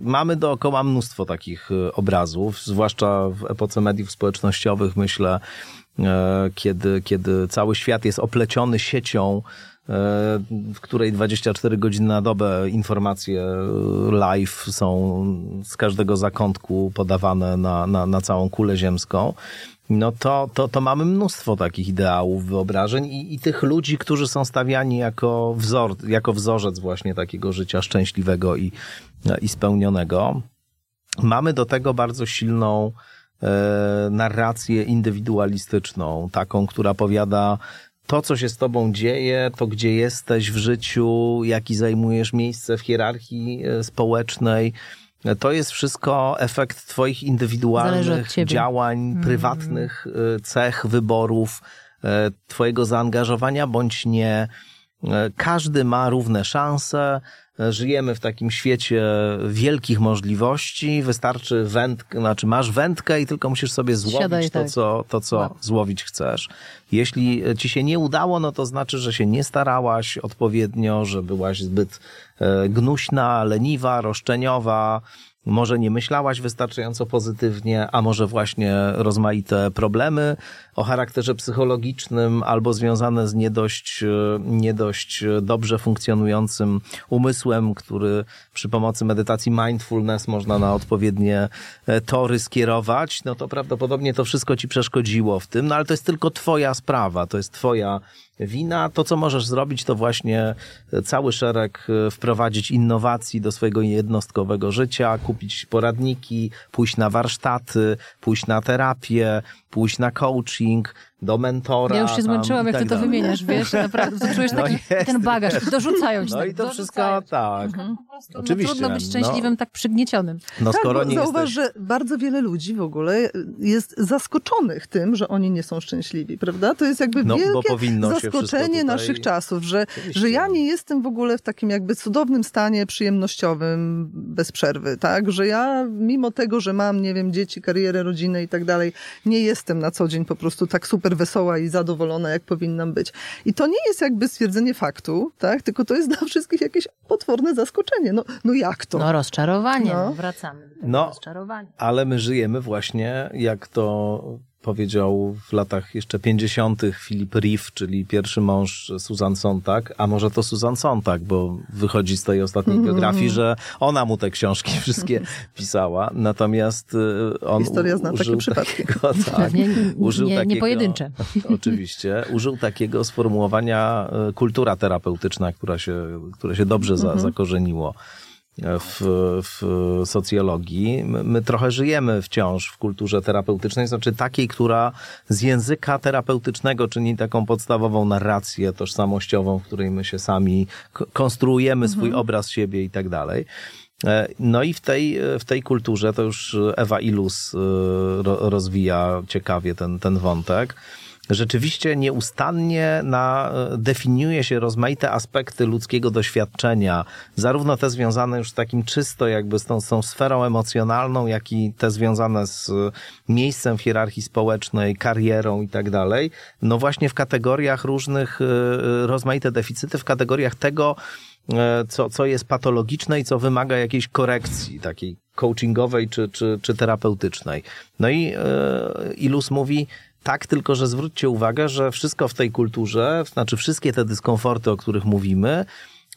Mamy dookoła mnóstwo takich e, obrazów, zwłaszcza w epoce mediów społecznościowych, myślę, e, kiedy, kiedy cały świat jest opleciony siecią, w której 24 godziny na dobę informacje e, live są z każdego zakątku podawane na, na, na całą kulę ziemską no to, to, to mamy mnóstwo takich ideałów, wyobrażeń i, i tych ludzi, którzy są stawiani jako wzor, jako wzorzec właśnie takiego życia szczęśliwego i, i spełnionego. Mamy do tego bardzo silną e, narrację indywidualistyczną, taką, która powiada to, co się z tobą dzieje, to gdzie jesteś w życiu, jaki zajmujesz miejsce w hierarchii e, społecznej, to jest wszystko efekt twoich indywidualnych działań, prywatnych y, cech, wyborów, y, twojego zaangażowania bądź nie. Każdy ma równe szanse. Żyjemy w takim świecie wielkich możliwości. Wystarczy wędkę, znaczy masz wędkę i tylko musisz sobie złowić Siadaj, to, tak. co, to, co Wow. złowić chcesz. Jeśli ci się nie udało, no to znaczy, że się nie starałaś odpowiednio, że byłaś zbyt e, gnuśna, leniwa, roszczeniowa, może nie myślałaś wystarczająco pozytywnie, a może właśnie rozmaite problemy o charakterze psychologicznym albo związane z nie dość, e, nie dość dobrze funkcjonującym umysłem, który przy pomocy medytacji mindfulness można na odpowiednie e, tory skierować, no to prawdopodobnie to wszystko ci przeszkodziło w tym, no ale to jest tylko twoja sprawa, to jest twoja wina. To, co możesz zrobić, to właśnie cały szereg e, wprowadzić innowacji do swojego jednostkowego życia, kupić poradniki, pójść na warsztaty, pójść na terapię, pójść na coaching, do mentora. Ja już się zmęczyłam, jak tak ty to dalej. wymieniasz, wiesz, naprawdę. To czujesz No taki [LAUGHS] jest. ten bagaż, dorzucają ci No tak, i to dorzucają wszystko tak. Po prostu, Oczywiście, No, trudno być no. szczęśliwym, tak przygniecionym. No tak, skoro nie zauważ, jesteś... że bardzo wiele ludzi w ogóle jest zaskoczonych tym, że oni nie są szczęśliwi, prawda? To jest jakby No, bo wielkie zaskoczenie tutaj- naszych czasów, że, Oczywiście. że ja nie jestem w ogóle w takim jakby cudownym stanie przyjemnościowym bez przerwy, tak? Że ja mimo tego, że mam, nie wiem, dzieci, karierę, rodzinę i tak dalej, nie jestem na co dzień po prostu tak super super wesoła i zadowolona, jak powinnam być. I to nie jest jakby stwierdzenie faktu, tak? Tylko to jest dla wszystkich jakieś potworne zaskoczenie. No, no jak to? No rozczarowanie, No. no. wracamy. do tego No. Rozczarowanie. Ale my żyjemy właśnie, jak to powiedział w latach jeszcze 50. Philip Reeve, czyli pierwszy mąż Susan Sontag, a może to Susan Sontag, bo wychodzi z tej ostatniej biografii, że ona mu te książki [LAUGHS] wszystkie pisała. Natomiast y, on Historia zna takie użył przypadki. Takiego, tak, [LAUGHS] nie- użył nie- nie takiego, pojedyncze. [LAUGHS] Oczywiście. Użył takiego sformułowania y, kultura terapeutyczna, która się, które się dobrze za, zakorzeniło w, w socjologii. My, trochę żyjemy wciąż w kulturze terapeutycznej, znaczy takiej, która z języka terapeutycznego czyni taką podstawową narrację tożsamościową, w której my się sami konstruujemy swój obraz siebie i tak dalej. E, No i w tej, w tej kulturze to już Ewa Ilus e, ro- rozwija ciekawie ten, ten wątek. Rzeczywiście nieustannie na, definiuje się rozmaite aspekty ludzkiego doświadczenia, zarówno te związane już z takim czysto jakby z tą, z tą sferą emocjonalną, jak i te związane z miejscem w hierarchii społecznej, karierą i tak dalej. No właśnie w kategoriach różnych, e, rozmaite deficyty, w kategoriach tego, e, co, co jest patologiczne i co wymaga jakiejś korekcji takiej coachingowej czy, czy, czy terapeutycznej. No i e, Ilus mówi, tak, tylko że zwróćcie uwagę, że wszystko w tej kulturze, znaczy wszystkie te dyskomforty, o których mówimy,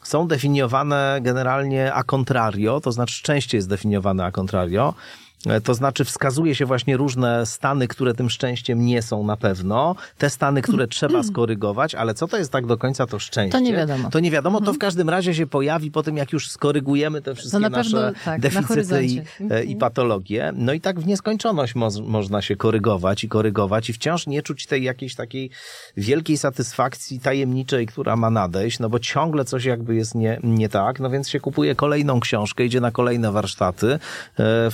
są definiowane generalnie a contrario, to znaczy szczęście jest definiowane a contrario. E, To znaczy wskazuje się właśnie różne stany, które tym szczęściem nie są na pewno, te stany, które [CLEARS THROAT] trzeba skorygować, ale co to jest tak do końca to szczęście? To nie wiadomo. To nie wiadomo, to w każdym razie się pojawi po tym, jak już skorygujemy te wszystkie na pewno, nasze tak, na deficyty i, horyzoncie. e, i patologie. No i tak w nieskończoność mo można się korygować i korygować i wciąż nie czuć tej jakiejś takiej wielkiej satysfakcji tajemniczej, która ma nadejść, no bo ciągle coś jakby jest nie, nie tak, no więc się kupuje kolejną książkę, idzie na kolejne warsztaty, e,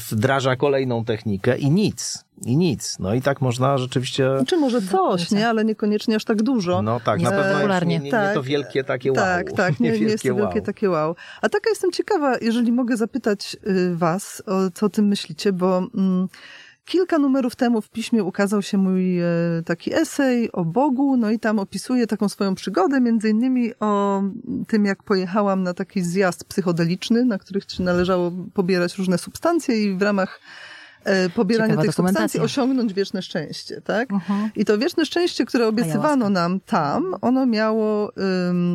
kolejną technikę i nic. I nic. No i tak można rzeczywiście... Czy może coś, nie? Ale niekoniecznie aż tak dużo. No tak, Nie na pewno nie, nie, nie Tak. to wielkie takie wow. Tak, [LAUGHS] tak, nie, nie jest to wielkie takie wow. A taka jestem ciekawa, jeżeli mogę zapytać y, was, o, co o tym myślicie, bo mm, kilka numerów temu w piśmie ukazał się mój e, taki esej o Bogu, no i tam opisuję taką swoją przygodę, między innymi o tym, jak pojechałam na taki zjazd psychodeliczny, na których należało pobierać różne substancje i w ramach e, pobierania Ciekawa tych substancji osiągnąć wieczne szczęście, tak? Mhm. I to wieczne szczęście, które obiecywano nam tam, ono miało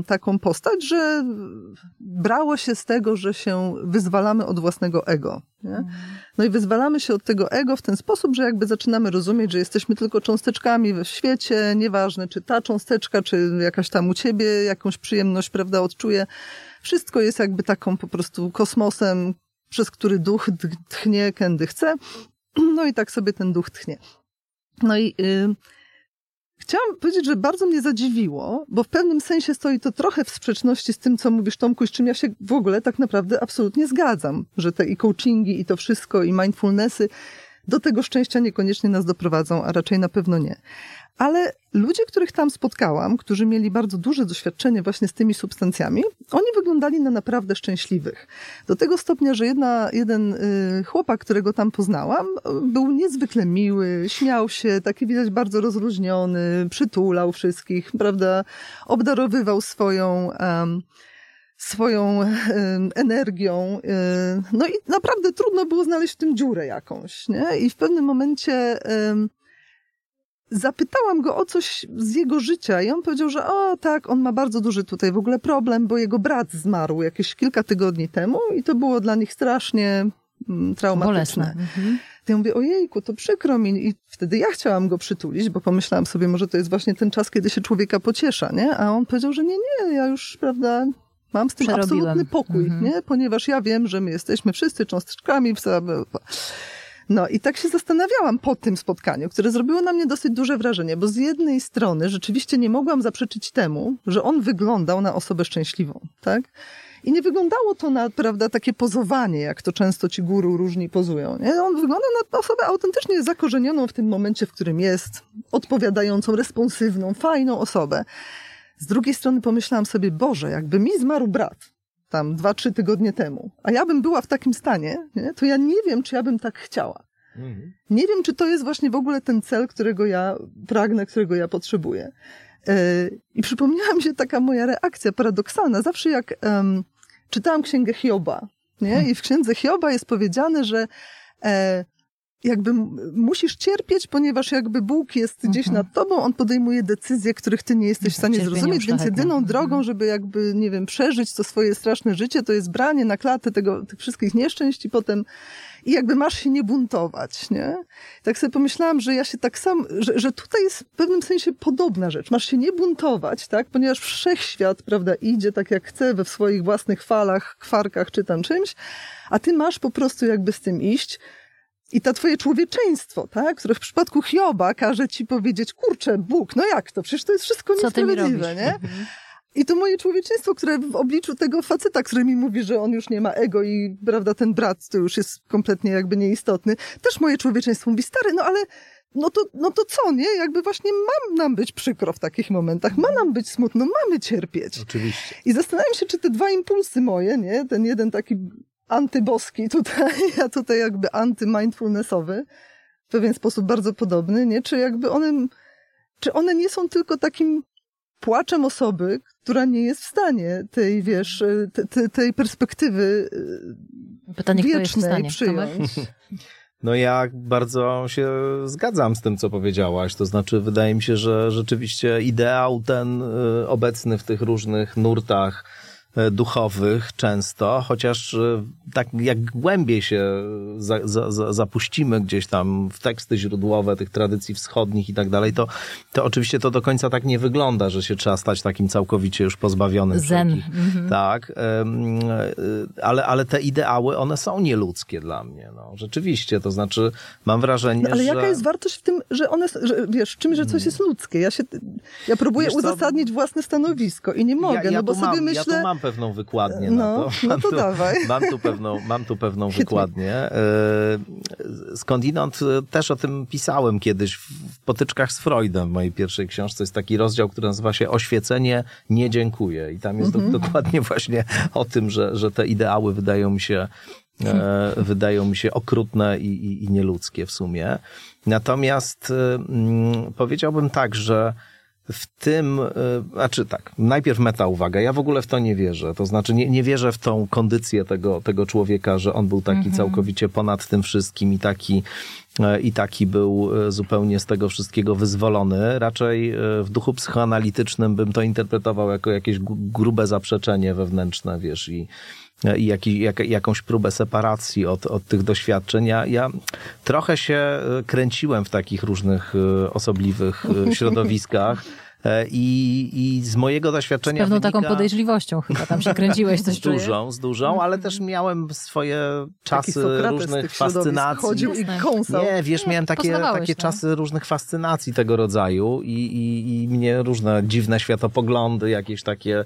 taką postać, że brało się z tego, że się wyzwalamy od własnego ego. Nie? No i wyzwalamy się od tego ego w ten sposób, że jakby zaczynamy rozumieć, że jesteśmy tylko cząsteczkami w świecie, nieważne czy ta cząsteczka, czy jakaś tam u ciebie jakąś przyjemność, prawda, odczuje. Wszystko jest jakby taką po prostu kosmosem, przez który duch tchnie, kiedy chce. [CLEARS THROAT] No i tak sobie ten duch tchnie. No i y, chciałam powiedzieć, że bardzo mnie zadziwiło, bo w pewnym sensie stoi to trochę w sprzeczności z tym, co mówisz Tomku, z czym ja się w ogóle tak naprawdę absolutnie zgadzam, że te i coachingi, i to wszystko, i mindfulnessy do tego szczęścia niekoniecznie nas doprowadzą, a raczej na pewno nie. Ale ludzie, których tam spotkałam, którzy mieli bardzo duże doświadczenie właśnie z tymi substancjami, oni wyglądali na naprawdę szczęśliwych. Do tego stopnia, że jedna, jeden y, chłopak, którego tam poznałam, był niezwykle miły, śmiał się, taki widać bardzo rozluźniony, przytulał wszystkich, prawda, obdarowywał swoją... em, swoją energią. y, No i naprawdę trudno było znaleźć w tym dziurę jakąś, nie? I w pewnym momencie zapytałam go o coś z jego życia i on powiedział, że o tak, on ma bardzo duży tutaj w ogóle problem, bo jego brat zmarł jakieś kilka tygodni temu i to było dla nich strasznie mm, traumatyczne. Mhm. To ja mówię, ojejku, to przykro mi. I wtedy ja chciałam go przytulić, bo pomyślałam sobie, może to jest właśnie ten czas, kiedy się człowieka pociesza, nie? A on powiedział, że nie, nie, ja już, prawda, mam z tym absolutny pokój, Mhm. nie? Ponieważ ja wiem, że my jesteśmy wszyscy cząsteczkami. bla, bla, bla. No i tak się zastanawiałam po tym spotkaniu, które zrobiło na mnie dosyć duże wrażenie, bo z jednej strony rzeczywiście nie mogłam zaprzeczyć temu, że on wyglądał na osobę szczęśliwą, tak? I nie wyglądało to na, prawda, takie pozowanie, jak to często ci guru różni pozują. Nie? On wygląda na osobę autentycznie zakorzenioną w tym momencie, w którym jest, odpowiadającą, responsywną, fajną osobę. Z drugiej strony pomyślałam sobie, Boże, jakby mi zmarł brat tam dwa, trzy tygodnie temu, a ja bym była w takim stanie, nie? to ja nie wiem, czy ja bym tak chciała. Mhm. Nie wiem, czy to jest właśnie w ogóle ten cel, którego ja pragnę, którego ja potrzebuję. E, I przypomniała mi się taka moja reakcja paradoksalna. Zawsze jak um, czytałam księgę Hioba, nie? I w księdze Hioba jest powiedziane, że e, jakby musisz cierpieć, ponieważ jakby Bóg jest gdzieś mhm. nad tobą, on podejmuje decyzje, których ty nie jesteś w stanie zrozumieć, więc jedyną drogą, mhm. żeby jakby, nie wiem, przeżyć to swoje straszne życie, to jest branie na klatę tego, tych wszystkich nieszczęść i potem i jakby masz się nie buntować, nie? Tak sobie pomyślałam, że ja się tak sam, że, że tutaj jest w pewnym sensie podobna rzecz. Masz się nie buntować, tak? Ponieważ wszechświat, prawda, idzie tak jak chce we swoich własnych falach, kwarkach czy tam czymś, a ty masz po prostu jakby z tym iść, i to twoje człowieczeństwo, tak? które w przypadku Hioba każe ci powiedzieć, kurczę, Bóg, no jak to? Przecież to jest wszystko niesprawiedliwe, nie? Mhm. I to moje człowieczeństwo, które w obliczu tego faceta, który mi mówi, że on już nie ma ego i, prawda, ten brat to już jest kompletnie jakby nieistotny, też moje człowieczeństwo mówi, stary, no ale no to, no to co, nie? Jakby właśnie mam nam być przykro w takich momentach, ma nam być smutno, mamy cierpieć. Oczywiście. I zastanawiam się, czy te dwa impulsy moje, nie? Ten jeden taki antyboski tutaj, [LAUGHS] a tutaj jakby anty-mindfulnessowy, w pewien sposób bardzo podobny, nie? Czy jakby one, czy one nie są tylko takim płaczem osoby, która nie jest w stanie tej, wiesz, te, te, tej perspektywy Pytanie, wiecznej przyjąć. [LAUGHS] No ja bardzo się zgadzam z tym, co powiedziałaś. To znaczy, wydaje mi się, że rzeczywiście ideał ten y, obecny w tych różnych nurtach E, duchowych często, chociaż e, tak jak głębiej się za, za, za, zapuścimy gdzieś tam w teksty źródłowe tych tradycji wschodnich i tak dalej, to, to oczywiście to do końca tak nie wygląda, że się trzeba stać takim całkowicie już pozbawionym. Zen. Mhm. Tak, e, ale, ale te ideały, one są nieludzkie dla mnie. No, rzeczywiście, to znaczy mam wrażenie, no, ale że... jaka jest wartość w tym, że one, że, wiesz, czym, że coś jest ludzkie? Ja się, ja próbuję wiesz, uzasadnić to... własne stanowisko i nie mogę, ja, ja no bo sobie mam, myślę... Ja pewną wykładnię no, na to. No to tu, dawaj. Mam tu pewną, mam tu pewną wykładnię. E, skądinąd e, też o tym pisałem kiedyś w potyczkach z Freudem w mojej pierwszej książce. Jest taki rozdział, który nazywa się Oświecenie nie dziękuję. I tam jest mhm. dokładnie właśnie o tym, że, że te ideały wydają mi się e, wydają mi się okrutne i, i, i nieludzkie w sumie. Natomiast mm, powiedziałbym tak, że w tym, e, znaczy tak, najpierw meta uwaga, ja w ogóle w to nie wierzę, to znaczy nie, nie wierzę w tą kondycję tego, tego człowieka, że on był taki mhm. całkowicie ponad tym wszystkim i taki, i taki był e, zupełnie z tego wszystkiego wyzwolony. Raczej w duchu psychoanalitycznym bym to interpretował jako jakieś grube zaprzeczenie wewnętrzne, wiesz, i, i jak, jak, jakąś próbę separacji od, od tych doświadczeń. Ja, ja trochę się kręciłem w takich różnych osobliwych środowiskach. [LAUGHS] E, I, I z mojego doświadczenia. Z pewną wynika... taką podejrzliwością chyba tam się kręciłeś coś [LAUGHS] Z dużą, z dużą, ale też miałem swoje czasy różnych fascynacji. Chodził i kąsał. Nie, wiesz, miałem takie, takie no. czasy różnych fascynacji tego rodzaju i, i, i mnie różne dziwne światopoglądy, jakieś takie,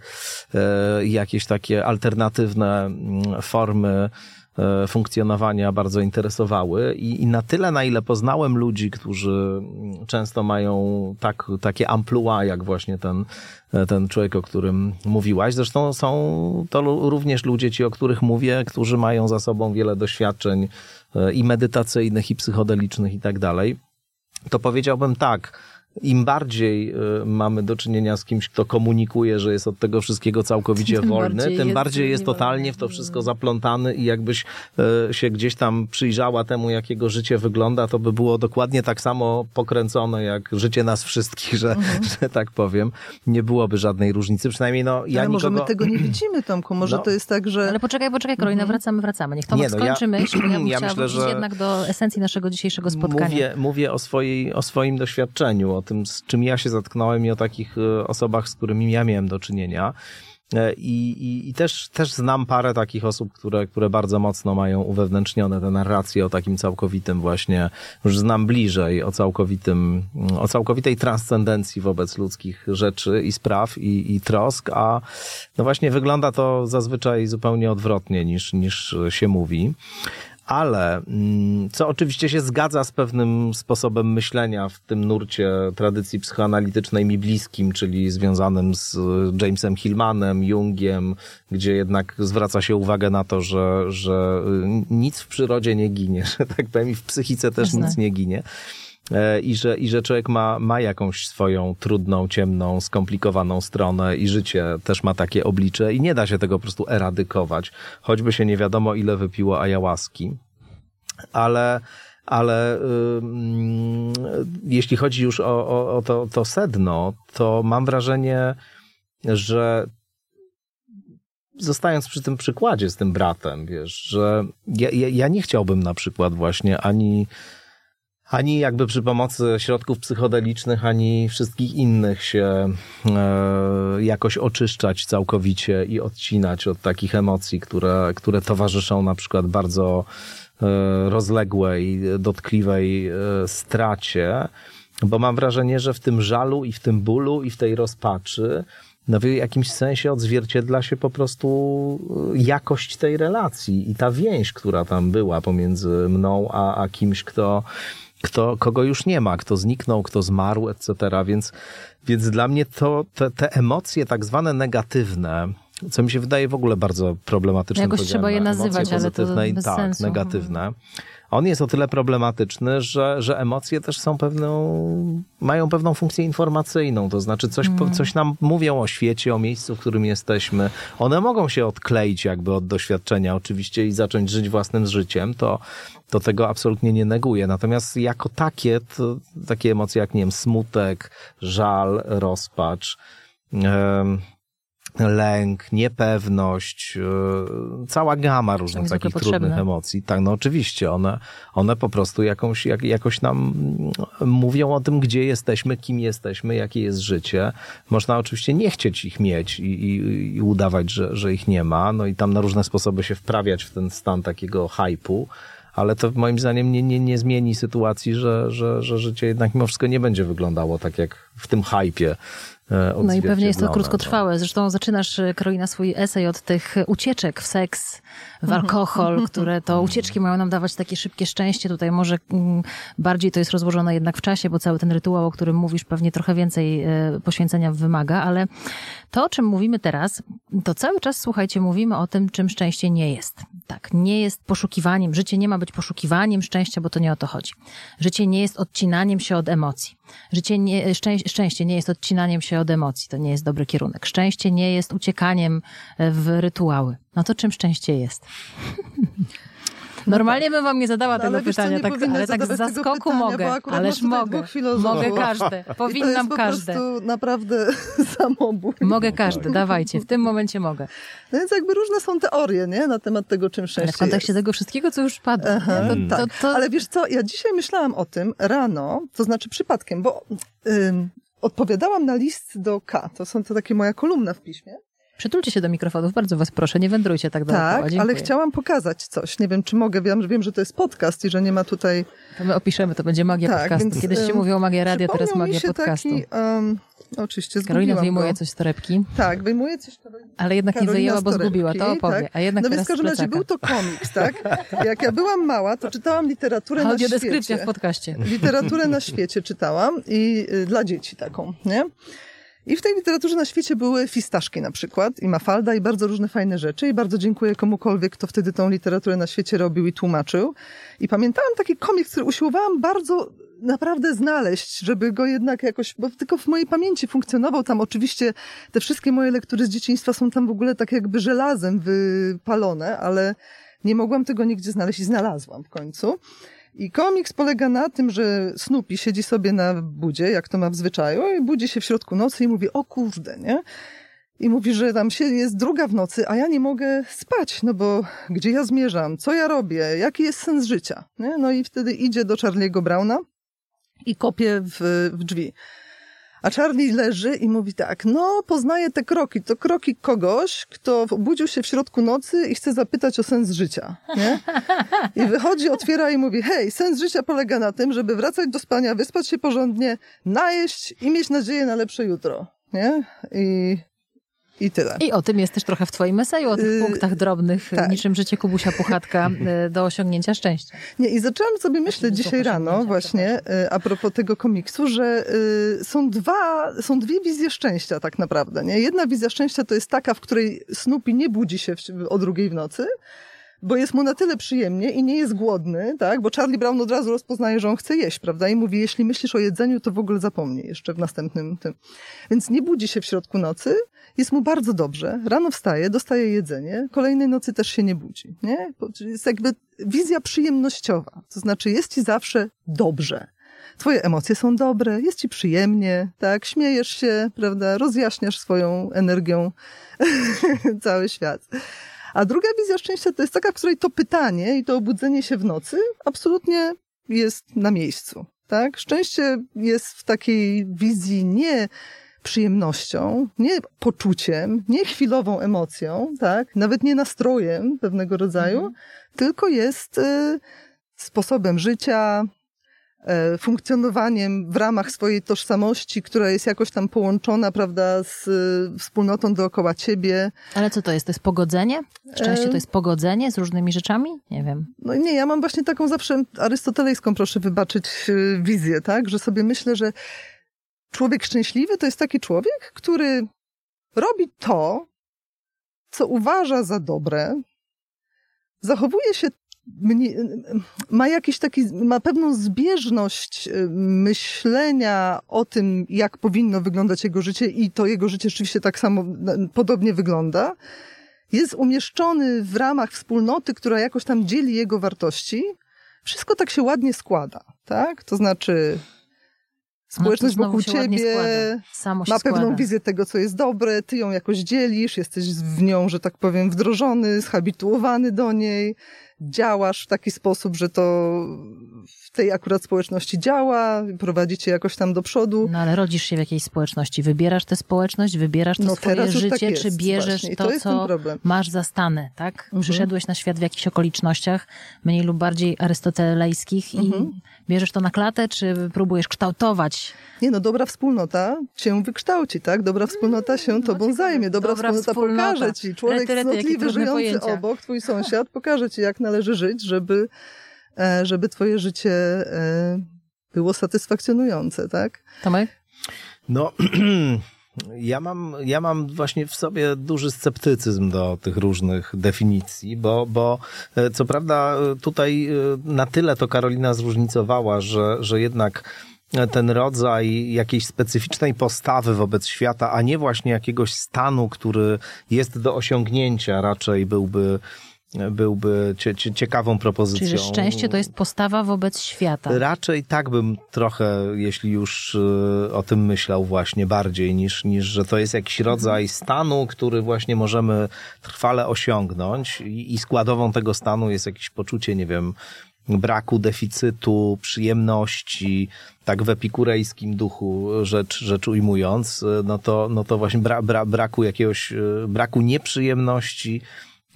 e, jakieś takie alternatywne mm, formy funkcjonowania bardzo interesowały i, i na tyle, na ile poznałem ludzi, którzy często mają tak, takie amplua, jak właśnie ten, e, ten człowiek, o którym mówiłaś. Zresztą są to również ludzie ci, o których mówię, którzy mają za sobą wiele doświadczeń e, i medytacyjnych, i psychodelicznych i tak dalej. To powiedziałbym tak, im bardziej y, mamy do czynienia z kimś, kto komunikuje, że jest od tego wszystkiego całkowicie [LAUGHS] tym wolny, bardziej tym jest bardziej jest totalnie w to wszystko zaplątany i jakbyś y, się gdzieś tam przyjrzała temu, jak jego życie wygląda, to by było dokładnie tak samo pokręcone, jak życie nas wszystkich, że, mhm. [LAUGHS] że tak powiem. Nie byłoby żadnej różnicy, przynajmniej no ja Ale nikogo... może my tego nie widzimy, Tomku, może no. to jest tak, że... Ale poczekaj, poczekaj, Karolina, mhm. wracamy, wracamy. Niech Tomek no, skończy ja... myśl, bo ja [CLEARS THROAT] bym ja chciała myślę, że... jednak do esencji naszego dzisiejszego spotkania. Mówię, mówię o, swojej, o swoim doświadczeniu, o tym, z czym ja się zatknąłem i o takich e, osobach, z którymi ja miałem do czynienia. E, I, i, I, też, też znam parę takich osób, które, które bardzo mocno mają uwewnętrznione te narracje o takim całkowitym właśnie, już znam bliżej, o całkowitym, o całkowitej transcendencji wobec ludzkich rzeczy i spraw i, i trosk, a no właśnie wygląda to zazwyczaj zupełnie odwrotnie niż, niż się mówi. Ale mm, co oczywiście się zgadza z pewnym sposobem myślenia w tym nurcie tradycji psychoanalitycznej mi bliskim, czyli związanym z Jamesem Hillmanem, Jungiem, gdzie jednak zwraca się uwagę na to, że, że nic w przyrodzie nie ginie, [LAUGHS] że tak powiem, i w psychice też Jasne. nic nie ginie. E, I że, I że człowiek ma, ma jakąś swoją trudną, ciemną, skomplikowaną stronę i życie też ma takie oblicze i nie da się tego po prostu eradykować, choćby się nie wiadomo ile wypiło ayahuaski. Ale, ale jeśli chodzi już o, o, o to, to sedno, to mam wrażenie, że zostając przy tym przykładzie z tym bratem, wiesz, że ja, ja, ja nie chciałbym na przykład właśnie ani ani jakby przy pomocy środków psychodelicznych, ani wszystkich innych się e, jakoś oczyszczać całkowicie i odcinać od takich emocji, które, które towarzyszą na przykład bardzo e, rozległej, dotkliwej e, stracie, bo mam wrażenie, że w tym żalu i w tym bólu i w tej rozpaczy no w jakimś sensie odzwierciedla się po prostu jakość tej relacji i ta więź, która tam była pomiędzy mną a, a kimś, kto kto, kogo już nie ma, kto zniknął, kto zmarł, etc. Więc, więc dla mnie to, te, te emocje tak zwane negatywne, co mi się wydaje w ogóle bardzo problematyczne. Jakoś trzeba je nazywać, ale to bez tak, sensu. negatywne. On jest o tyle problematyczny, że, że emocje też są pewną, mają pewną funkcję informacyjną, to znaczy coś, Mm. coś nam mówią o świecie, o miejscu, w którym jesteśmy. One mogą się odkleić jakby od doświadczenia oczywiście i zacząć żyć własnym życiem, to, to tego absolutnie nie neguję. Natomiast jako takie, to, takie emocje jak, nie wiem, smutek, żal, rozpacz, em, lęk, niepewność, yy, cała gama różnych takich potrzebne. trudnych emocji. Tak, no oczywiście, one, one po prostu jakąś, jak, jakoś nam mm, mówią o tym, gdzie jesteśmy, kim jesteśmy, jakie jest życie. Można oczywiście nie chcieć ich mieć i, i, i udawać, że, że ich nie ma, no i tam na różne sposoby się wprawiać w ten stan takiego hypu, ale to moim zdaniem nie, nie, nie zmieni sytuacji, że, że, że życie jednak mimo wszystko nie będzie wyglądało tak jak w tym hypie. E, No i pewnie jest to krótkotrwałe. Zresztą zaczynasz, e, Karolina, swój esej od tych ucieczek w seks, w [LAUGHS] alkohol, które to ucieczki mają nam dawać takie szybkie szczęście. Tutaj może mm, bardziej to jest rozłożone jednak w czasie, bo cały ten rytuał, o którym mówisz, pewnie trochę więcej e, poświęcenia wymaga, ale to, o czym mówimy teraz, to cały czas, słuchajcie, mówimy o tym, czym szczęście nie jest. Tak, nie jest poszukiwaniem, życie nie ma być poszukiwaniem szczęścia, bo to nie o to chodzi. Życie nie jest odcinaniem się od emocji. Życie nie, szczę, szczęście nie jest odcinaniem się od emocji, to nie jest dobry kierunek. Szczęście nie jest uciekaniem e, w rytuały. No to czym szczęście jest? [LAUGHS] Normalnie bym wam nie zadała No, tego wiesz pytania, tak, ale tak z zaskoku pytania, mogę. Ależ mogę. Mogę każde. I to Powinnam jest po każde. prostu naprawdę [LAUGHS] samobój. Mogę każdy, dawajcie. W tym momencie mogę. No więc jakby różne są teorie, nie? Na temat tego, czym szczęście Ale w kontekście jest. tego wszystkiego, co już padło. Aha, to, tak. to, to, Ale wiesz co, ja dzisiaj myślałam o tym rano, to znaczy przypadkiem, bo ym, odpowiadałam na list do K. To są to takie moja kolumna w piśmie. Przytulcie się do mikrofonów, bardzo was proszę, nie wędrujcie tak dookoła. Tak, Dziękuję. ale chciałam pokazać coś. Nie wiem, czy mogę. Wiem, że wiem, że to jest podcast i że nie ma tutaj. To my opiszemy, to będzie magia Tak, podcastu. więc, Kiedyś się em, mówiło magia radia, teraz magia podcastu. Taki, um, oczywiście Karolina wyjmuje go. coś z torebki, Tak, wyjmuje coś. Karolina. ale jednak nie Karolina wyjęła, bo zgubiła. To opowie. tak? A jednak No więc w każdym z razie był to komiks, tak? Jak ja byłam mała, to czytałam literaturę na Audiodeskrypcja świecie. w podcaście. Literaturę na świecie czytałam i y, dla dzieci taką, nie? I w tej literaturze na świecie były fistaszki na przykład i Mafalda i bardzo różne fajne rzeczy i bardzo dziękuję komukolwiek, kto wtedy tą literaturę na świecie robił i tłumaczył. I pamiętałam taki komiks, który usiłowałam bardzo naprawdę znaleźć, żeby go jednak jakoś, bo tylko w mojej pamięci funkcjonował tam oczywiście te wszystkie moje lektury z dzieciństwa są tam w ogóle tak jakby żelazem wypalone, ale nie mogłam tego nigdzie znaleźć i znalazłam w końcu. I komiks polega na tym, że Snoopy siedzi sobie na budzie, jak to ma w zwyczaju, i budzi się w środku nocy i mówi, o kurde, nie? I mówi, że tam się jest druga w nocy, a ja nie mogę spać, no bo gdzie ja zmierzam, co ja robię, jaki jest sens życia, nie? No i wtedy idzie do Charlie'ego Browna i kopie w, w drzwi. A Charlie leży i mówi tak, no poznaję te kroki, to kroki kogoś, kto obudził się w środku nocy i chce zapytać o sens życia, nie? I wychodzi, otwiera i mówi, hej, sens życia polega na tym, żeby wracać do spania, wyspać się porządnie, najeść i mieć nadzieję na lepsze jutro, nie? I I tyle. I o tym jest też trochę w twoim eseju, o tych Yy, punktach drobnych, tak. niczym życie Kubusia Puchatka [LAUGHS] y, do osiągnięcia szczęścia. Nie, i zaczęłam sobie myśleć dzisiaj rano właśnie y, a propos tego komiksu, że y, są dwa, są dwie wizje szczęścia tak naprawdę. Nie? Jedna wizja szczęścia to jest taka, w której Snoopy nie budzi się o drugiej w nocy, bo jest mu na tyle przyjemnie i nie jest głodny, tak? Bo Charlie Brown od razu rozpoznaje, że on chce jeść, prawda? I mówi, jeśli myślisz o jedzeniu, to w ogóle zapomnij jeszcze w następnym tym. Więc nie budzi się w środku nocy, jest mu bardzo dobrze, rano wstaje, dostaje jedzenie, kolejnej nocy też się nie budzi, nie? Jest jakby wizja przyjemnościowa, to znaczy jest ci zawsze dobrze. Twoje emocje są dobre, jest ci przyjemnie, tak? Śmiejesz się, prawda? Rozjaśniasz swoją energią [LAUGHS] cały świat. A druga wizja szczęścia to jest taka, w której to pytanie i to obudzenie się w nocy absolutnie jest na miejscu. Tak? Szczęście jest w takiej wizji nie przyjemnością, nie poczuciem, nie chwilową emocją, tak? nawet nie nastrojem pewnego rodzaju, tylko jest y, sposobem życia, funkcjonowaniem w ramach swojej tożsamości, która jest jakoś tam połączona, prawda, z y, wspólnotą dookoła ciebie. Ale co to jest? To jest pogodzenie? Szczęście to jest pogodzenie z różnymi rzeczami? Nie wiem. No nie, ja mam właśnie taką zawsze arystotelejską, proszę wybaczyć, y, wizję, tak? Że sobie myślę, że człowiek szczęśliwy to jest taki człowiek, który robi to, co uważa za dobre, zachowuje się, ma jakiś taki, ma pewną zbieżność y, myślenia o tym, jak powinno wyglądać jego życie i to jego życie rzeczywiście tak samo, podobnie wygląda. Jest umieszczony w ramach wspólnoty, która jakoś tam dzieli jego wartości. Wszystko tak się ładnie składa, tak? To znaczy, społeczność No wokół ciebie składa. Ma składa. pewną wizję tego, co jest dobre, ty ją jakoś dzielisz, jesteś w nią, że tak powiem, wdrożony, zhabituowany do niej, działasz w taki sposób, że to w tej akurat społeczności działa, prowadzi cię jakoś tam do przodu. No ale rodzisz się w jakiejś społeczności. Wybierasz tę społeczność, wybierasz to No swoje już życie, tak jest czy bierzesz właśnie to, co masz za stane, tak? Mhm. Przyszedłeś na świat w jakichś okolicznościach, mniej lub bardziej arystotelejskich Mhm. i bierzesz to na klatę, czy próbujesz kształtować? Nie no, dobra wspólnota cię wykształci, tak? Dobra wspólnota się tobą zajmie, dobra, Dobra wspólnota, wspólnota. pokaże ci. Człowiek Rety, cnotliwy, żyjący pojęcia. obok, twój sąsiad, pokaże ci, jak należy żyć, żeby, e, żeby twoje życie e, było satysfakcjonujące, tak? Tomek? No, [CLEARS THROAT] ja mam, ja mam właśnie w sobie duży sceptycyzm do tych różnych definicji, bo, bo e, co prawda tutaj na tyle to Karolina zróżnicowała, że, że jednak ten rodzaj jakiejś specyficznej postawy wobec świata, a nie właśnie jakiegoś stanu, który jest do osiągnięcia, raczej byłby, byłby cie, cie, ciekawą propozycją. Czyli szczęście to jest postawa wobec świata. Raczej tak bym trochę, jeśli już y, o tym myślał właśnie bardziej, niż, niż że to jest jakiś rodzaj stanu, który właśnie możemy trwale osiągnąć i, i składową tego stanu jest jakieś poczucie, nie wiem, braku, deficytu, przyjemności, tak w epikurejskim duchu rzecz, rzecz ujmując, y, no to, no to właśnie bra, bra, braku jakiegoś, y, braku nieprzyjemności,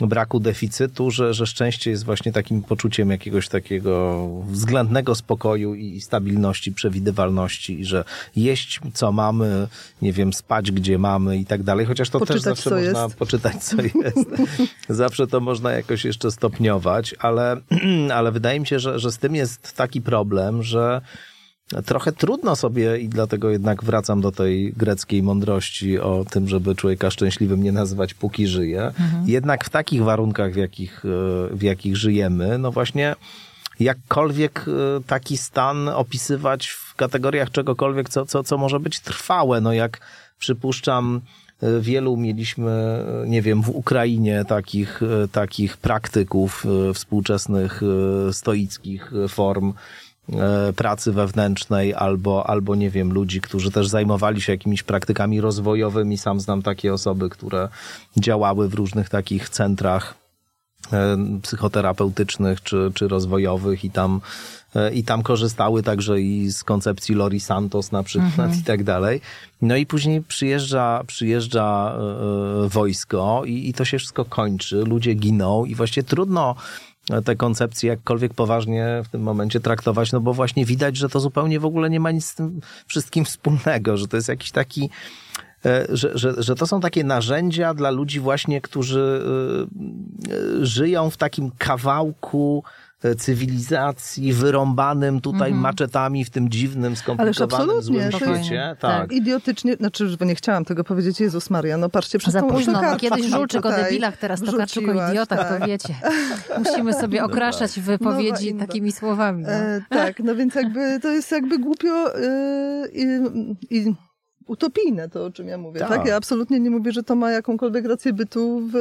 braku deficytu, że, że szczęście jest właśnie takim poczuciem jakiegoś takiego względnego spokoju i stabilności, przewidywalności i że jeść co mamy, nie wiem, spać gdzie mamy i tak dalej, chociaż to Poczytać, też zawsze można jest. poczytać co jest. [LAUGHS] zawsze to można jakoś jeszcze stopniować, ale, [CLEARS THROAT] ale wydaje mi się, że, że z tym jest taki problem, że Trochę trudno sobie i dlatego jednak wracam do tej greckiej mądrości o tym, żeby człowieka szczęśliwym nie nazywać póki żyje. Jednak w takich warunkach, w jakich, e, w jakich żyjemy, no właśnie jakkolwiek e, taki stan opisywać w kategoriach czegokolwiek, co, co, co może być trwałe. No jak przypuszczam, e, wielu mieliśmy, nie wiem, w Ukrainie takich, takich praktyków współczesnych stoickich form pracy wewnętrznej albo, albo nie wiem, ludzi, którzy też zajmowali się jakimiś praktykami rozwojowymi. Sam znam takie osoby, które działały w różnych takich centrach e, psychoterapeutycznych czy, czy rozwojowych i tam, e, i tam korzystały także i z koncepcji Lori Santos na przykład i tak dalej. No i później przyjeżdża, przyjeżdża e, e, wojsko i, i to się wszystko kończy, ludzie giną i właściwie trudno te koncepcje jakkolwiek poważnie w tym momencie traktować, no bo właśnie widać, że to zupełnie w ogóle nie ma nic z tym wszystkim wspólnego, że to jest jakiś taki e, że, że, że to są takie narzędzia dla ludzi właśnie, którzy e, e, żyją w takim kawałku cywilizacji wyrąbanym tutaj mm -hmm. maczetami w tym dziwnym, skomplikowanym, złym świecie. Tak. tak. Idiotycznie, znaczy, bo nie chciałam tego powiedzieć, Jezus Maria, no patrzcie przez Za tą późno, no, kiedyś [LAUGHS] Żulczyk o debilach, teraz Tokarczuk o idiotach, tak. to wiecie. Musimy sobie no okraszać no wypowiedzi takimi słowami. No. E, tak, no więc jakby to jest jakby głupio e, i, i utopijne to, o czym ja mówię. Tak. tak. Ja absolutnie nie mówię, że to ma jakąkolwiek rację bytu w,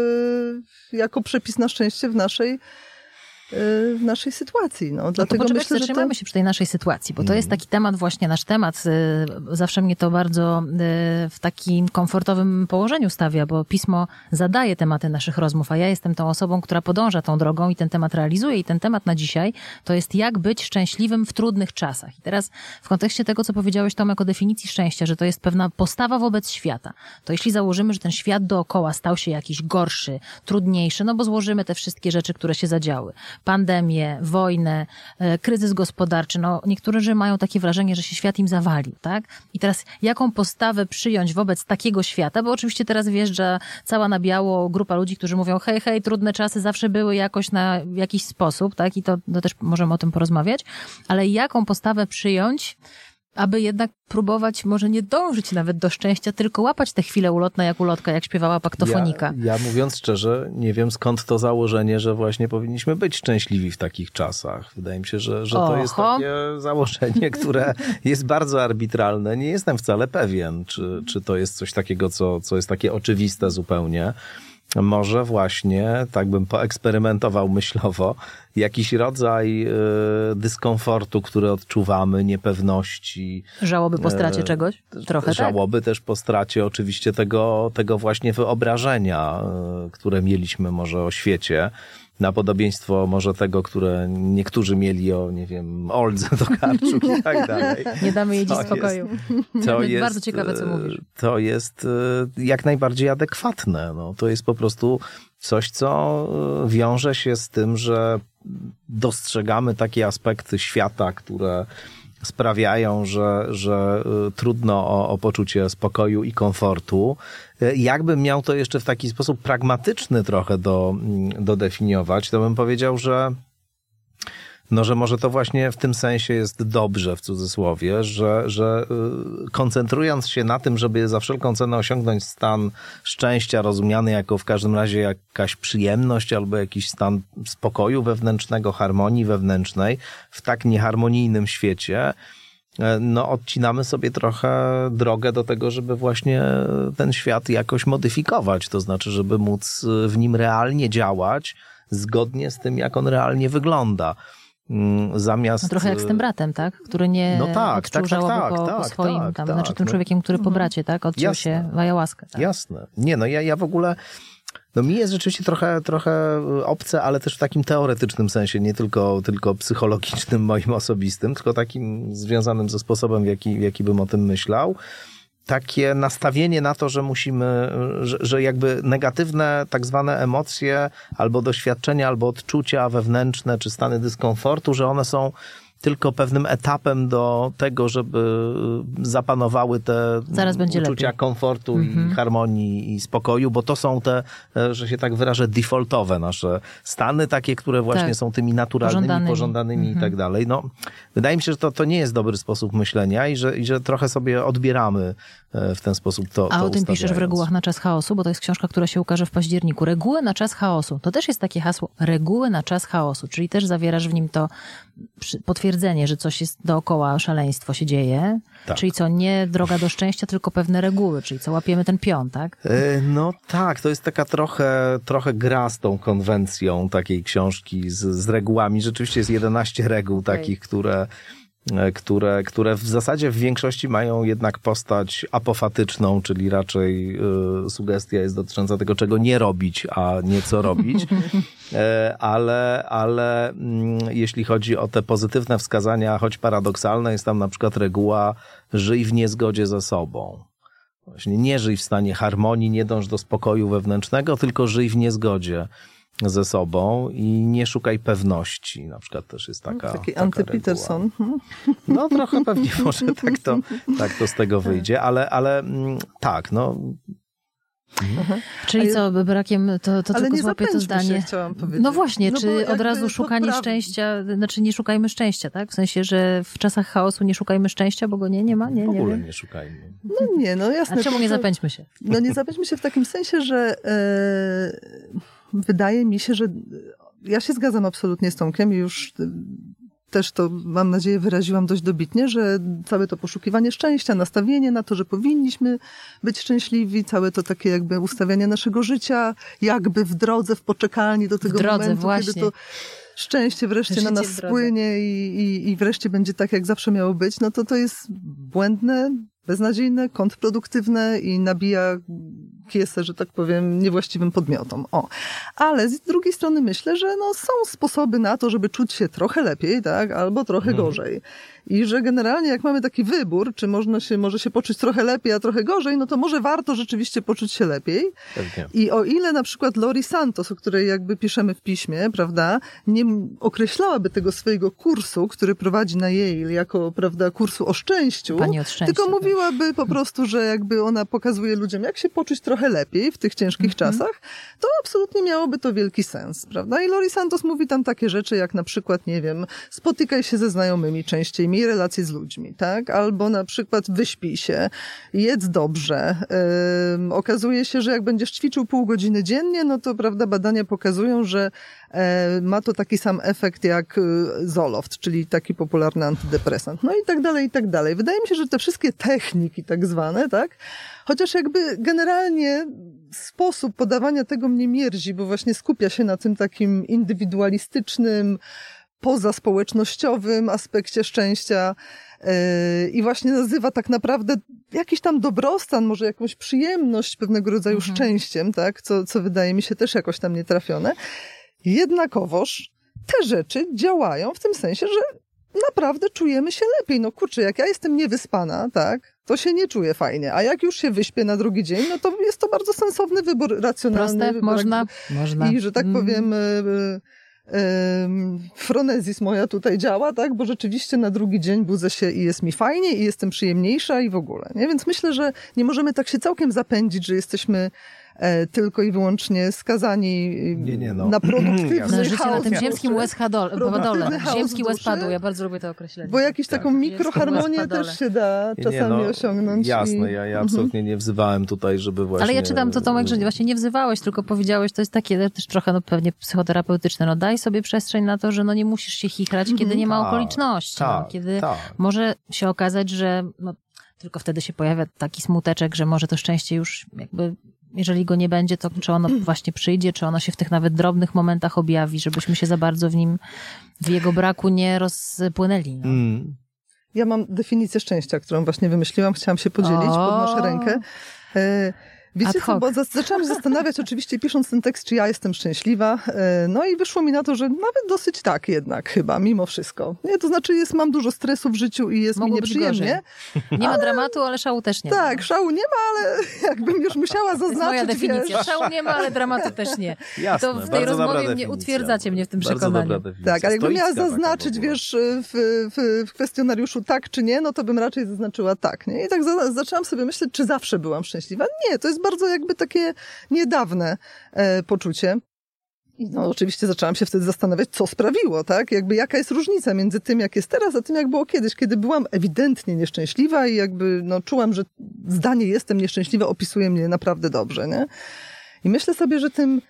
jako przepis na szczęście w naszej w naszej sytuacji. No, dlatego no myślę, zatrzymamy to... się przy tej naszej sytuacji, bo to jest mhm. taki temat, właśnie nasz temat. Y, zawsze mnie to bardzo y, w takim komfortowym położeniu stawia, bo pismo zadaje tematy naszych rozmów, a ja jestem tą osobą, która podąża tą drogą i ten temat realizuje. I ten temat na dzisiaj to jest jak być szczęśliwym w trudnych czasach. I teraz w kontekście tego, co powiedziałeś Tomek o definicji szczęścia, że to jest pewna postawa wobec świata, to jeśli założymy, że ten świat dookoła stał się jakiś gorszy, trudniejszy, no bo złożymy te wszystkie rzeczy, które się zadziały pandemię, wojnę, e, kryzys gospodarczy. No, niektórzy mają takie wrażenie, że się świat im zawalił, tak? I teraz jaką postawę przyjąć wobec takiego świata? Bo oczywiście teraz wjeżdża cała na biało grupa ludzi, którzy mówią, hej, hej, trudne czasy zawsze były jakoś na jakiś sposób, tak? I to, to też możemy o tym porozmawiać. Ale jaką postawę przyjąć aby jednak próbować może nie dążyć nawet do szczęścia, tylko łapać te chwile ulotne jak ulotka, jak śpiewała paktofonika. Ja, ja mówiąc szczerze, nie wiem skąd to założenie, że właśnie powinniśmy być szczęśliwi w takich czasach. Wydaje mi się, że, że to jest takie założenie, [LAUGHS] które jest bardzo arbitralne. Nie jestem wcale pewien, czy, czy to jest coś takiego, co, co jest takie oczywiste zupełnie może właśnie, tak bym poeksperymentował myślowo, jakiś rodzaj y, dyskomfortu, który odczuwamy, niepewności. Żałoby po stracie y, czegoś? Trochę tak? Żałoby tak? też po stracie oczywiście tego, tego właśnie wyobrażenia, y, które mieliśmy może o świecie na podobieństwo może tego, które niektórzy mieli o, nie wiem, Oldze Tokarczuk i tak [LAUGHS] dalej. Nie damy jej dziś spokoju. Jest, to jest bardzo ciekawe, co mówisz. To jest e, jak najbardziej adekwatne. No, to jest po prostu coś, co e, wiąże się z tym, że dostrzegamy takie aspekty świata, które sprawiają, że, że y, trudno o, o poczucie spokoju i komfortu. Y, jakbym miał to jeszcze w taki sposób pragmatyczny trochę do, mm, dodefiniować, to bym powiedział, że no, że może to właśnie w tym sensie jest dobrze, w cudzysłowie, że, że y, koncentrując się na tym, żeby za wszelką cenę osiągnąć stan szczęścia, rozumiany jako w każdym razie jakaś przyjemność albo jakiś stan spokoju wewnętrznego, harmonii wewnętrznej w tak nieharmonijnym świecie, e, no, odcinamy sobie trochę drogę do tego, żeby właśnie ten świat jakoś modyfikować, to znaczy, żeby móc w nim realnie działać zgodnie z tym, jak on realnie wygląda. Mm, zamiast... No trochę jak z tym bratem, tak? Który nie no tak, odczuł tak, tak, tak, po, tak, po swoim, tak, tam, tak, znaczy tym no, człowiekiem, który po mhm. bracie, tak? Odciął jasne, się w ayahuaskę. Tak? Jasne. Nie, no ja, ja w ogóle... No mi jest rzeczywiście trochę, trochę obce, ale też w takim teoretycznym sensie, nie tylko, tylko psychologicznym, moim osobistym, tylko takim związanym ze sposobem, w jaki, w jaki bym o tym myślał takie nastawienie na to, że musimy, że, że, jakby negatywne tak zwane emocje albo doświadczenia, albo odczucia wewnętrzne, czy stany dyskomfortu, że one są tylko pewnym etapem do tego, żeby zapanowały te Zaraz będzie uczucia lepiej. komfortu mhm. i harmonii i spokoju, bo to są te, że się tak wyrażę, defaultowe nasze stany, takie, które właśnie tak. są tymi naturalnymi, pożądanymi, pożądanymi mhm. i tak dalej. No, wydaje mi się, że to, to nie jest dobry sposób myślenia i że, i że trochę sobie odbieramy e, w ten sposób to A to o tym piszesz w regułach na czas chaosu, bo to jest książka, która się ukaże w październiku. Reguły na czas chaosu. To też jest takie hasło. Reguły na czas chaosu, czyli też zawierasz w nim to potwierdzenie, że coś jest dookoła, szaleństwo się dzieje. Tak. Czyli co, nie droga do szczęścia, tylko pewne reguły, czyli co, łapiemy ten pion, tak? E, no tak, to jest taka trochę, trochę gra z tą konwencją takiej książki z, z regułami. Rzeczywiście jest 11 reguł okay. takich, które E, które, które w zasadzie w większości mają jednak postać apofatyczną, czyli raczej y, sugestia jest dotycząca tego, czego nie robić, a nie co robić. [LAUGHS] E, ale, ale mm, jeśli chodzi o te pozytywne wskazania, choć paradoksalne, jest tam na przykład reguła żyj w niezgodzie ze sobą. Właśnie nie żyj w stanie harmonii, nie dąż do spokoju wewnętrznego, tylko żyj w niezgodzie ze sobą i nie szukaj pewności. Na przykład też jest taka. Taki taka anty-Peterson. No trochę pewnie [LAUGHS] może tak to, tak to z tego wyjdzie, ale, ale mm, tak, no Czyli A co, brakiem, to, to Ale tylko nie złapię to zdanie. Się, chciałam powiedzieć. No właśnie, No czy od razu szukanie podprawi- szczęścia, znaczy nie szukajmy szczęścia, tak? W sensie, że w czasach chaosu nie szukajmy szczęścia, bo go nie, nie ma? Nie, w nie ogóle wiem. nie szukajmy. No nie, no jasne. A czemu nie zapędźmy się? No nie zapędźmy się w takim sensie, że e, wydaje mi się, że ja się zgadzam absolutnie z Tomkiem i już e, też to, mam nadzieję, wyraziłam dość dobitnie, że całe to poszukiwanie szczęścia, nastawienie na to, że powinniśmy być szczęśliwi, całe to takie jakby ustawianie naszego życia, jakby w drodze, w poczekalni do tego drodze, momentu, właśnie. kiedy to szczęście wreszcie Życie na nas spłynie i, i, i wreszcie będzie tak, jak zawsze miało być, no to to jest błędne, beznadziejne, kontrproduktywne i nabija kiesę, że tak powiem, niewłaściwym podmiotom. O. Ale z drugiej strony myślę, że no, są sposoby na to, żeby czuć się trochę lepiej, tak, albo trochę Mhm. gorzej. I że generalnie jak mamy taki wybór, czy można się, może się poczuć trochę lepiej, a trochę gorzej, no to może warto rzeczywiście poczuć się lepiej. Pewnie. I o ile na przykład Lori Santos, o której jakby piszemy w piśmie, prawda, nie określałaby tego swojego kursu, który prowadzi na Yale jako, prawda, kursu o szczęściu, Pani od szczęścia, tylko tak. mówiłaby po [LAUGHS] prostu, że jakby ona pokazuje ludziom, jak się poczuć trochę lepiej w tych ciężkich Mhm. czasach, to absolutnie miałoby to wielki sens, prawda? I Lori Santos mówi tam takie rzeczy, jak na przykład, nie wiem, spotykaj się ze znajomymi częściej, miej relacje z ludźmi, tak? Albo na przykład wyśpij się, jedz dobrze. Ym, okazuje się, że jak będziesz ćwiczył pół godziny dziennie, no to, prawda, badania pokazują, że e, ma to taki sam efekt jak y, Zoloft, czyli taki popularny antydepresant. No i tak dalej, i tak dalej. Wydaje mi się, że te wszystkie techniki tak zwane, tak? Chociaż jakby generalnie sposób podawania tego mnie mierzi, bo właśnie skupia się na tym takim indywidualistycznym, pozaspołecznościowym aspekcie szczęścia yy, i właśnie nazywa tak naprawdę jakiś tam dobrostan, może jakąś przyjemność pewnego rodzaju Mhm. szczęściem, tak? Co, co wydaje mi się też jakoś tam nietrafione. Jednakowoż te rzeczy działają w tym sensie, że naprawdę czujemy się lepiej. No kurczę, jak ja jestem niewyspana, tak, to się nie czuję fajnie. A jak już się wyśpię na drugi dzień, no to jest to bardzo sensowny wybór, racjonalny Proste? wybór. Można? Można. I że tak Mm. powiem, e, em, fronezis moja tutaj działa, tak? Bo rzeczywiście na drugi dzień budzę się i jest mi fajnie i jestem przyjemniejsza i w ogóle, nie? Więc myślę, że nie możemy tak się całkiem zapędzić, że jesteśmy tylko i wyłącznie skazani e, Nie, nie, no. na [CLEARS THROAT] produktywny. Na życie na chaos tym w ziemskim duszy. łez padole. Produktywny chaos Ziemski w łez duszy. padł. Ja bardzo lubię to określenie. Bo jakąś Tak. taką mikroharmonię też się da Nie, czasami no, osiągnąć. Jasne, i... ja, ja absolutnie nie wzywałem tutaj, żeby właśnie... Ale ja czytam to, Tomek, że właśnie nie wzywałeś, tylko powiedziałeś, to jest takie też trochę no, pewnie psychoterapeutyczne. No daj sobie przestrzeń na to, że no nie musisz się chichrać, kiedy nie ma Tak, okoliczności. no, Tak, kiedy tak. może się okazać, że no, tylko wtedy się pojawia taki smuteczek, że może to szczęście już jakby, jeżeli go nie będzie, to czy ono właśnie przyjdzie, czy ono się w tych nawet drobnych momentach objawi, żebyśmy się za bardzo w nim, w jego braku nie rozpłynęli. No. Mm. Ja mam definicję szczęścia, którą właśnie wymyśliłam, chciałam się podzielić, O! podnoszę rękę. Wiecie co, bo za- zaczęłam się zastanawiać [LAUGHS] oczywiście pisząc ten tekst, czy ja jestem szczęśliwa. E, No i wyszło mi na to, że nawet dosyć tak jednak chyba, mimo wszystko. Nie, to znaczy jest, mam dużo stresu w życiu i jest Mogło mi nieprzyjemnie. Nie ma dramatu, ale szału też nie ma. Tak, szału nie ma, ale [LAUGHS] jakbym już musiała To jest moja zaznaczyć, definicja. wiesz, Szału nie ma, ale dramatu też nie. Jasne, to w tej rozmowie mnie utwierdzacie mnie w tym Bardzo przekonaniu. Tak, ale jakbym miała zaznaczyć, wiesz, w, w, w kwestionariuszu tak czy nie, no to bym raczej zaznaczyła tak, nie? I tak za, zaczęłam sobie myśleć, czy zawsze byłam szczęśliwa. Nie, to jest bardzo jakby takie niedawne e, poczucie. I no oczywiście zaczęłam się wtedy zastanawiać, co sprawiło, tak? Jakby jaka jest różnica między tym, jak jest teraz, a tym, jak było kiedyś, kiedy byłam ewidentnie nieszczęśliwa i jakby, no, czułam, że zdanie jestem nieszczęśliwa opisuje mnie naprawdę dobrze, nie? I myślę sobie, że tym,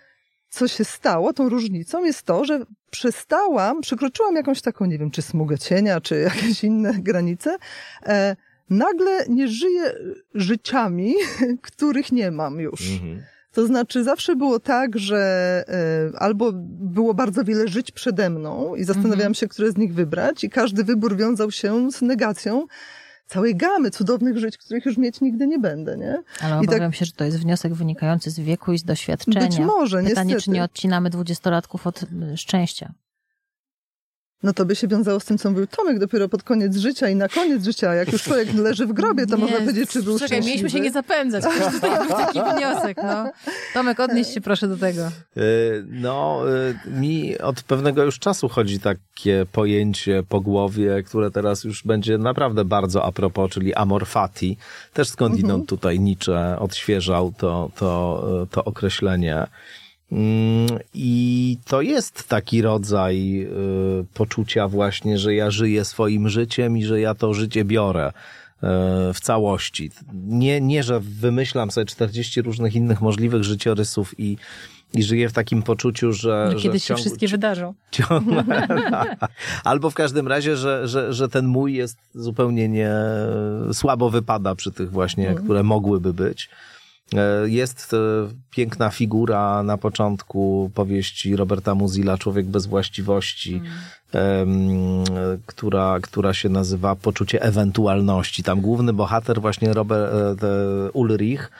co się stało, tą różnicą jest to, że przestałam, przekroczyłam jakąś taką, nie wiem, czy smugę cienia, czy jakieś inne granice, e, nagle nie żyję życiami, [LAUGHS] których nie mam już. Mhm. To znaczy, zawsze było tak, że e, albo było bardzo wiele żyć przede mną i zastanawiałam Mhm. się, które z nich wybrać, i każdy wybór wiązał się z negacją całej gamy cudownych żyć, których już mieć nigdy nie będę, nie? Ale I tak- obawiam się, że to jest wniosek wynikający z wieku i z doświadczenia. Być może, Pytanie, niestety. czy nie odcinamy dwudziestolatków od y, szczęścia. No to by się wiązało z tym, co mówił Tomek, dopiero pod koniec życia i na koniec życia, jak już człowiek leży w grobie, to Nie, można powiedzieć, czy był Czekaj, szczęśliwy. mieliśmy się nie zapędzać. Tego był taki wniosek, no. Tomek, odnieś się proszę do tego. Y, No, y, mi od pewnego już czasu chodzi takie pojęcie po głowie, które teraz już będzie naprawdę bardzo a propos, czyli amor fati. Też skądinąd tutaj Nietzsche odświeżał to, to, y, to określenie. Mm, I to jest taki rodzaj y, poczucia właśnie, że ja żyję swoim życiem i że ja to życie biorę y, w całości. Nie, nie, że wymyślam sobie 40 różnych innych możliwych życiorysów i, i żyję w takim poczuciu, że... No, że kiedyś się ciągu- wszystkie wydarzą. [LAUGHS] ciągle. Albo w każdym razie, że, że, że ten mój jest zupełnie nie słabo wypada przy tych właśnie, które mogłyby być. E, Jest e, piękna figura na początku powieści Roberta Muzila, Człowiek bez właściwości, em, która, która się nazywa Poczucie ewentualności. Tam główny bohater, właśnie Robert e, Ulrich,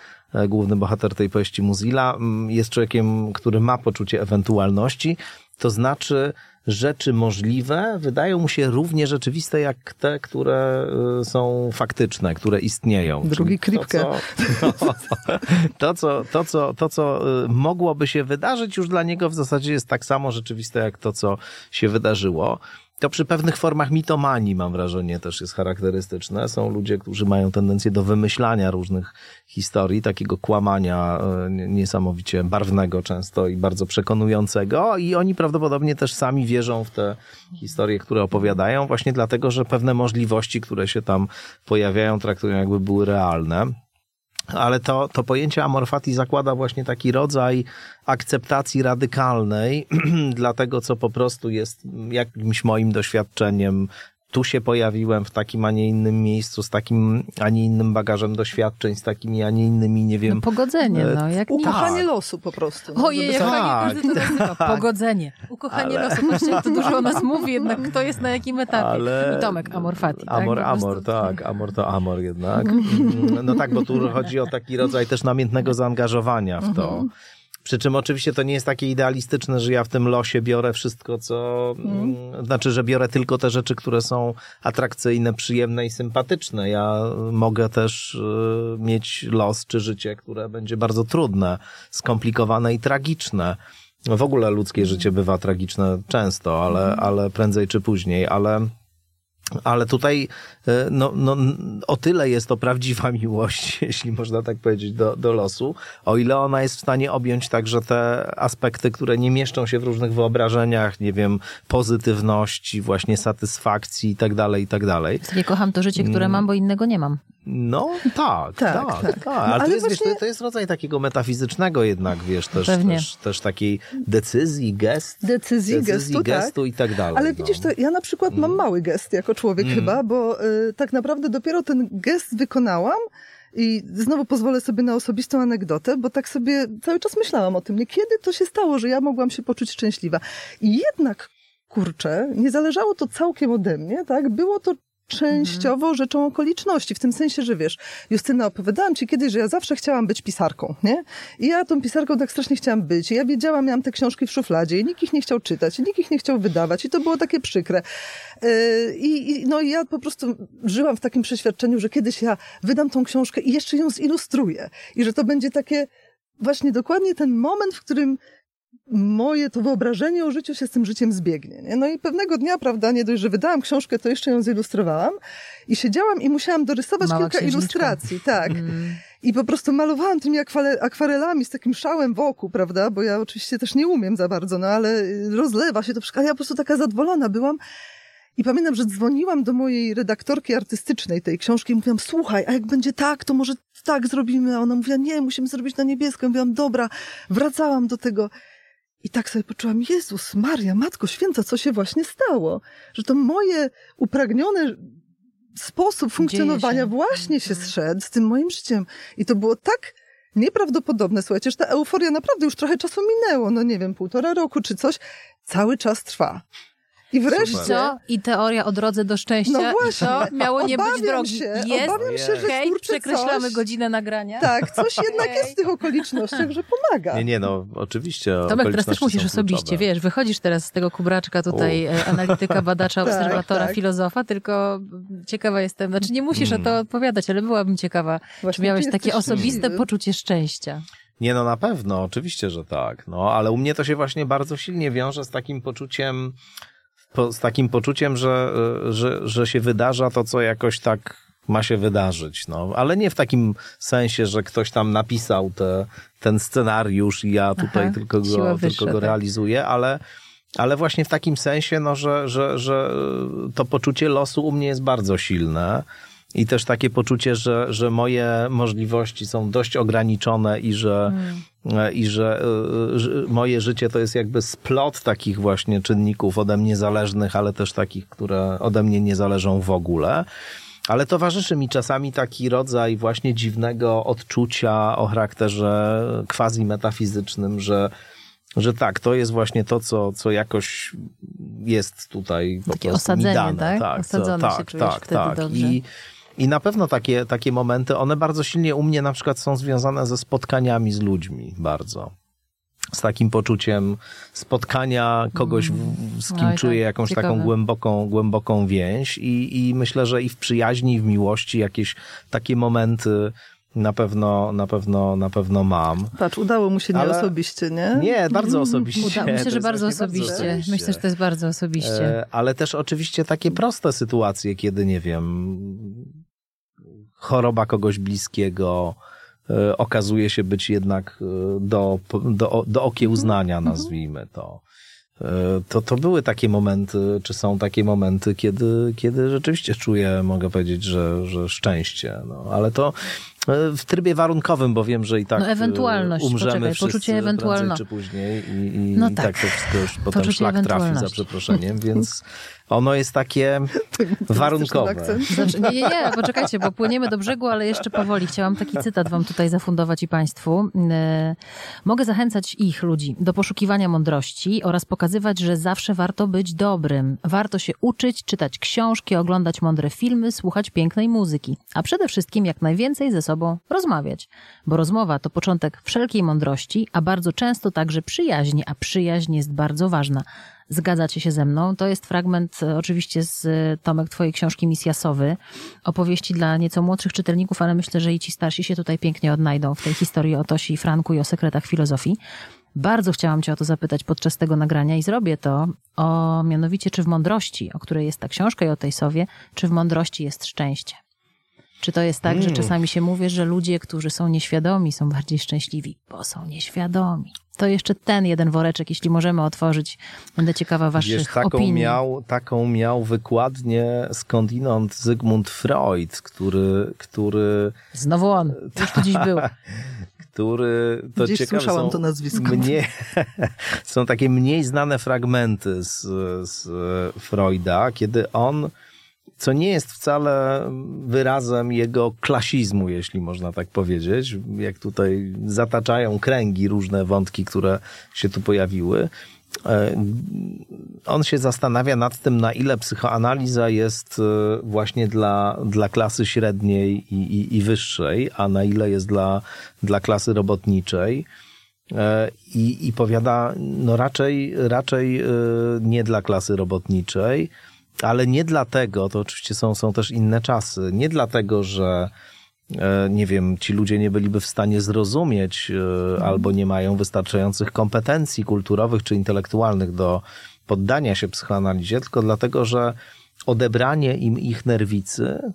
główny bohater tej powieści Muzila, mm, jest człowiekiem, który ma poczucie ewentualności, to znaczy rzeczy możliwe wydają mu się równie rzeczywiste jak te, które y, są faktyczne, które istnieją. Drugi Czyli to, co- no, [LAUGHS] to, co, to, co, to, co y, mogłoby się wydarzyć, już dla niego w zasadzie jest tak samo rzeczywiste jak to, co się wydarzyło. To przy pewnych formach mitomanii, mam wrażenie, też jest charakterystyczne. Są ludzie, którzy mają tendencję do wymyślania różnych historii, takiego kłamania e, nie- niesamowicie barwnego często i bardzo przekonującego i oni prawdopodobnie też sami wierzą w te historie, które opowiadają, właśnie dlatego, że pewne możliwości, które się tam pojawiają, traktują jakby były realne. Ale to, to pojęcie amorfati zakłada właśnie taki rodzaj akceptacji radykalnej [CLEARS THROAT] dla tego, co po prostu jest jakimś moim doświadczeniem. Tu się pojawiłem w takim, a nie innym miejscu, z takim, a nie innym bagażem doświadczeń, z takimi, a nie innymi, nie wiem. No pogodzenie, no, jak nic. Ukochanie Tak. losu po prostu. no, Ojej, jak Tak, pani to nazywa. Pogodzenie. Ukochanie Ale- losu. Jak to dużo o nas mówi, jednak kto jest na jakim etapie. Ale- I Tomek, amor fati. tak? Amor, amor, prostu- tak. Amor to amor jednak. Mm, No tak, bo tu chodzi o taki rodzaj też namiętnego zaangażowania w to. Przy czym oczywiście to nie jest takie idealistyczne, że ja w tym losie biorę wszystko, co. mm, Znaczy, że biorę tylko te rzeczy, które są atrakcyjne, przyjemne i sympatyczne. Ja mogę też y, mieć los czy życie, które będzie bardzo trudne, skomplikowane i tragiczne. W ogóle ludzkie życie bywa tragiczne często, ale, ale prędzej czy później, ale. Ale tutaj no, no, o tyle jest to prawdziwa [LAUGHS] miłość, jeśli można tak powiedzieć, do, do losu, o ile ona jest w stanie objąć także te aspekty, które nie mieszczą się w różnych wyobrażeniach, nie wiem, pozytywności, właśnie satysfakcji i tak dalej, i tak dalej. Nie kocham to życie, które mam, bo innego nie mam. No tak, Tak, tak, tak. tak. Ale, ale to, jest, wiesz, właśnie- to, to jest rodzaj takiego metafizycznego jednak, wiesz, też, Pewnie. też, też takiej decyzji, gest, Decyzji, gestu, tak. gestu i tak dalej. Ale no. widzisz, to ja na przykład mam mały gest jako człowiek chyba, bo y, tak naprawdę dopiero ten gest wykonałam i znowu pozwolę sobie na osobistą anegdotę, bo tak sobie cały czas myślałam o tym, nie? kiedy to się stało, że ja mogłam się poczuć szczęśliwa. I jednak, kurczę, nie zależało to całkiem ode mnie, tak? Było to częściowo rzeczą okoliczności, w tym sensie, że wiesz, Justyna, opowiadałam ci kiedyś, że ja zawsze chciałam być pisarką, nie? I ja tą pisarką tak strasznie chciałam być. I ja wiedziałam, miałam te książki w szufladzie i nikt ich nie chciał czytać, i nikt ich nie chciał wydawać i to było takie przykre. Yy, I, i no i ja po prostu żyłam w takim przeświadczeniu, że kiedyś ja wydam tą książkę i jeszcze ją zilustruję. I że to będzie takie właśnie dokładnie ten moment, w którym moje to wyobrażenie o życiu się z tym życiem zbiegnie. Nie? No i pewnego dnia, prawda, nie dość, że wydałam książkę, to jeszcze ją zilustrowałam i siedziałam i musiałam dorysować Mała kilka księżniczka. ilustracji, tak. Mm. I po prostu malowałam tymi akwarelami z takim szałem wokół, prawda, bo ja oczywiście też nie umiem za bardzo, no ale rozlewa się to wszystko, ja po prostu taka zadowolona byłam. I pamiętam, że dzwoniłam do mojej redaktorki artystycznej tej książki i mówiłam, słuchaj, a jak będzie tak, to może tak zrobimy. A ona mówiła, nie, musimy zrobić na niebiesko. Mówiłam, dobra, wracałam do tego. I tak sobie poczułam, Jezus Maria, Matko Święta, co się właśnie stało? Że to moje upragnione sposób funkcjonowania się. właśnie się zszedł z tym moim życiem. I to było tak nieprawdopodobne, słuchajcie, że ta euforia naprawdę już trochę czasu minęło, no nie wiem, półtora roku czy coś, cały czas trwa. I wreszcie... Super. Co? I teoria o drodze do szczęścia. No właśnie. To miało nie być drogi. się, jest. obawiam się, że Hej, przekreślamy coś- godzinę nagrania. Tak, coś jednak jest w tych okolicznościach, że pomaga. Nie, nie, no oczywiście. Tomek, teraz też musisz osobiście, kluczowe. wiesz, wychodzisz teraz z tego kubraczka tutaj, e, analityka, badacza, [LAUGHS] Tak, obserwatora, tak. filozofa, tylko ciekawa jestem, znaczy nie musisz Mm. o to odpowiadać, ale byłabym ciekawa, czy Właśnie miałeś ty takie osobiste szczęśliwy. poczucie szczęścia. Nie, no na pewno, oczywiście, że tak. No, ale u mnie to się właśnie bardzo silnie wiąże z takim poczuciem, po, z takim poczuciem, że, y, że, że się wydarza to, co jakoś tak ma się wydarzyć. No, ale nie w takim sensie, że ktoś tam napisał te, ten scenariusz i ja tutaj Aha, tylko, go, wyższa, tylko go tak. realizuję, ale, ale właśnie w takim sensie, no, że, że, że to poczucie losu u mnie jest bardzo silne. I też takie poczucie, że, że moje możliwości są dość ograniczone i że, e, i że, e, że moje życie to jest jakby splot takich właśnie czynników ode mnie zależnych, ale też takich, które ode mnie nie zależą w ogóle. Ale towarzyszy mi czasami taki rodzaj właśnie dziwnego odczucia o charakterze quasi metafizycznym, że, że tak, to jest właśnie to, co, co jakoś jest tutaj po Takie prostu osadzenie, mi dane. tak? tak Osadzony co, się tak, tak, wtedy tak. dobrze. I, I na pewno takie, takie momenty, one bardzo silnie u mnie na przykład są związane ze spotkaniami z ludźmi bardzo. Z takim poczuciem spotkania kogoś, w- z kim Oj, tak, czuję jakąś ciekawe. taką głęboką, głęboką więź i, i myślę, że i w przyjaźni, i w miłości jakieś takie momenty na pewno, na pewno, na pewno mam. Patrz, udało mu się nie Ale- osobiście, nie? Nie, bardzo osobiście. Uda, myślę, że bardzo właśnie osobiście. Myślę, że to jest bardzo osobiście. E, ale też oczywiście takie proste sytuacje, kiedy nie wiem, choroba kogoś bliskiego e, okazuje się być jednak e, do, do, do okiełznania, nazwijmy to. E, To, to były takie momenty, czy są takie momenty, kiedy, kiedy rzeczywiście czuję, mogę powiedzieć, że, że szczęście. No, ale to w trybie warunkowym, bo wiem, że i tak No, ewentualność, umrzemy poczekaj, poczucie prędzej ewentualno- czy później i, i, No i tak. tak to wszystko już [LAUGHS] potem Poczucie szlak trafi za ewentualności. przeproszeniem, więc [LAUGHS] ono jest takie [LAUGHS] warunkowe. Akcent. Znaczy, nie, nie, nie, poczekajcie, bo płyniemy do brzegu, ale jeszcze powoli. Chciałam taki cytat wam tutaj zafundować i państwu. E, Mogę zachęcać ich, ludzi, do poszukiwania mądrości oraz pokazywać, że zawsze warto być dobrym. Warto się uczyć, czytać książki, oglądać mądre filmy, słuchać pięknej muzyki. A przede wszystkim jak najwięcej ze sobą rozmawiać. Bo rozmowa to początek wszelkiej mądrości, a bardzo często także przyjaźni, a przyjaźń jest bardzo ważna. Zgadzacie się ze mną? To jest fragment e, oczywiście z e, Tomek twojej książki Misja Sowy. Opowieści dla nieco młodszych czytelników, ale myślę, że i ci starsi się tutaj pięknie odnajdą w tej historii o Tosi i Franku i o sekretach filozofii. Bardzo chciałam cię o to zapytać podczas tego nagrania i zrobię to o mianowicie, czy w mądrości, o której jest ta książka i o tej sowie, czy w mądrości jest szczęście? Czy to jest tak, że Mm. czasami się mówi, że ludzie, którzy są nieświadomi, są bardziej szczęśliwi, bo są nieświadomi? To jeszcze ten jeden woreczek, jeśli możemy otworzyć. Będę ciekawa waszych Wiesz, taką opinii. miał, taką miał wykładnię skądinąd Zygmunt Freud, który, który, Znowu on. Już tu dziś był. [LAUGHS] który to Gdzieś ciekawe słyszałam są to nazwisko. Mniej, [LAUGHS] są takie mniej znane fragmenty z, z Freuda, kiedy on, co nie jest wcale wyrazem jego klasizmu, jeśli można tak powiedzieć, jak tutaj zataczają kręgi różne wątki, które się tu pojawiły, e, on się zastanawia nad tym, na ile psychoanaliza jest e, właśnie dla, dla klasy średniej i, i, i wyższej, a na ile jest dla, dla klasy robotniczej. E, I, I powiada, no raczej, raczej nie dla klasy robotniczej, ale nie dlatego, to oczywiście są, są też inne czasy, nie dlatego, że e, nie wiem, ci ludzie nie byliby w stanie zrozumieć e, albo nie mają wystarczających kompetencji kulturowych czy intelektualnych do poddania się psychoanalizie, tylko dlatego, że odebranie im ich nerwicy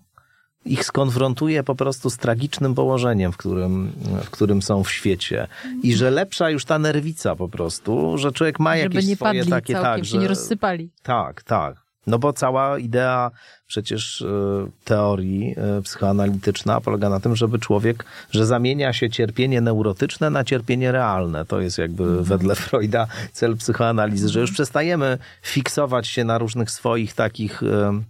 ich skonfrontuje po prostu z tragicznym położeniem, w którym, w którym są w świecie. I że lepsza już ta nerwica po prostu, że człowiek ma Żeby jakieś nie swoje padli takie... całkiem, tak, się nie że- rozsypali. tak, tak. No bo cała idea przecież e, teorii e, psychoanalityczna polega na tym, żeby człowiek, że zamienia się cierpienie neurotyczne na cierpienie realne. To jest jakby wedle Freuda cel psychoanalizy, że już przestajemy fiksować się na różnych swoich takich e,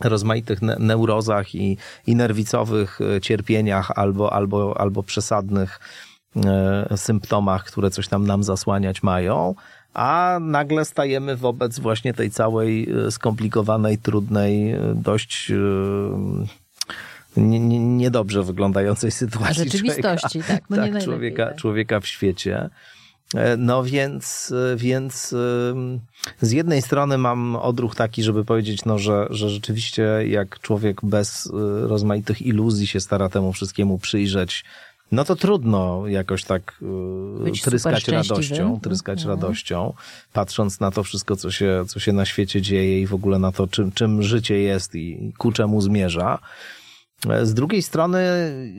rozmaitych ne- neurozach i, i nerwicowych cierpieniach albo, albo, albo przesadnych symptomach, które coś tam nam zasłaniać mają, a nagle stajemy wobec właśnie tej całej e, skomplikowanej, trudnej, e, dość e, nie- nie- niedobrze wyglądającej sytuacji Rzeczywistości, człowieka, tak. No tak, człowieka, tak. człowieka w świecie. No więc, więc z jednej strony mam odruch taki, żeby powiedzieć, no, że, że rzeczywiście jak człowiek bez rozmaitych iluzji się stara temu wszystkiemu przyjrzeć, no to trudno jakoś tak y, Być tryskać radością, tryskać Mhm. radością, patrząc na to wszystko, co się, co się na świecie dzieje i w ogóle na to, czym, czym życie jest i ku czemu zmierza. Z drugiej strony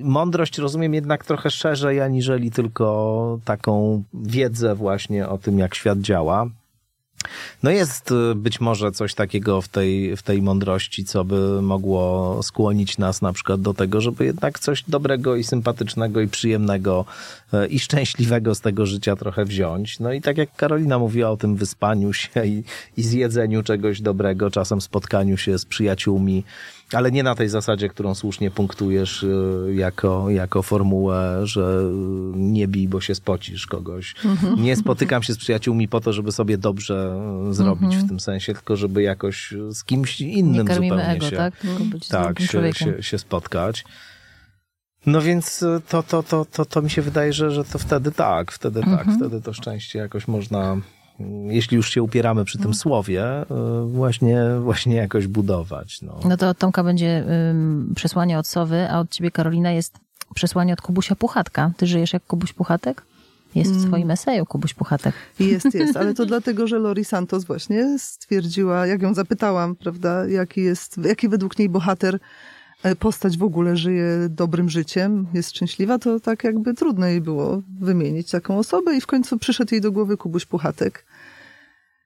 mądrość rozumiem jednak trochę szerzej, aniżeli tylko taką wiedzę właśnie o tym, jak świat działa. No jest y, być może coś takiego w tej, w tej mądrości, co by mogło skłonić nas na przykład do tego, żeby jednak coś dobrego i sympatycznego i przyjemnego y, i szczęśliwego z tego życia trochę wziąć. No i tak jak Karolina mówiła o tym wyspaniu się i, i zjedzeniu czegoś dobrego, czasem spotkaniu się z przyjaciółmi, ale nie na tej zasadzie, którą słusznie punktujesz y, jako, jako formułę, że y, nie bij, bo się spocisz kogoś. Nie spotykam się z przyjaciółmi po to, żeby sobie dobrze y, zrobić w tym sensie, tylko żeby jakoś z kimś Nie innym karmimy zupełnie ego, się, tak? Tak, się, się, się spotkać. No więc to, to, to, to, to mi się wydaje, że, że to wtedy tak, wtedy tak, wtedy to szczęście jakoś można, jeśli już się upieramy przy tym słowie, y, właśnie, właśnie jakoś budować. No. No to od Tomka będzie ym, przesłanie od Sowy, a od ciebie, Karolina, jest przesłanie od Kubusia Puchatka. Ty żyjesz jak Kubuś Puchatek? Jest w swoim eseju Kubuś Puchatek. Jest, jest, ale to [LAUGHS] dlatego, że Lori Santos właśnie stwierdziła, jak ją zapytałam, prawda, jaki jest, jaki według niej bohater e, postać w ogóle żyje dobrym życiem, jest szczęśliwa, to tak jakby trudno jej było wymienić taką osobę i w końcu przyszedł jej do głowy Kubuś Puchatek.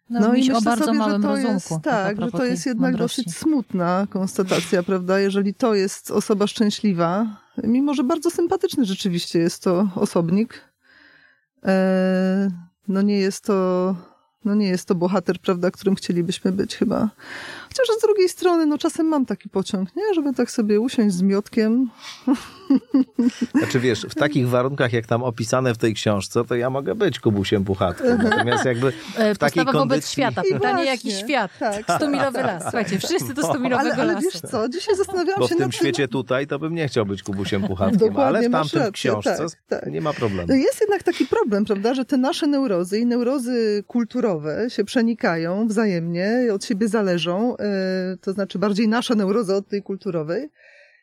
No, miś o bardzo sobie, małym że to rozumku. jest, a tak, że to jest jednak mądrości. dosyć smutna konstatacja, prawda? Jeżeli to jest osoba szczęśliwa, mimo że bardzo sympatyczny rzeczywiście jest to osobnik, e, no nie jest to, no nie jest to bohater, prawda, którym chcielibyśmy być chyba. Chociaż z drugiej strony, no czasem mam taki pociąg, nie? Żeby tak sobie usiąść z miotkiem. [LAUGHS] Znaczy wiesz, w takich warunkach, jak tam opisane w tej książce, to ja mogę być Kubusiem Puchatkiem. Natomiast jakby E, w takiej Postawa wobec kondycji... świata. I Pytanie, właśnie, jaki świat? tak. Stumilowy las. Słuchajcie, wszyscy do [LAUGHS] Ale, Stumilowego ale lasu. wiesz co, dzisiaj zastanawiałam Bo się w tym świecie tutaj to bym nie chciał być Kubusiem Puchatkiem, Dokładnie, ale w tamtym rację, książce tak, tak. nie ma problemu. No jest jednak taki problem, prawda, że te nasze neurozy i neurozy kulturowe się przenikają wzajemnie, od siebie zależą, e, to znaczy bardziej nasza neuroza od tej kulturowej.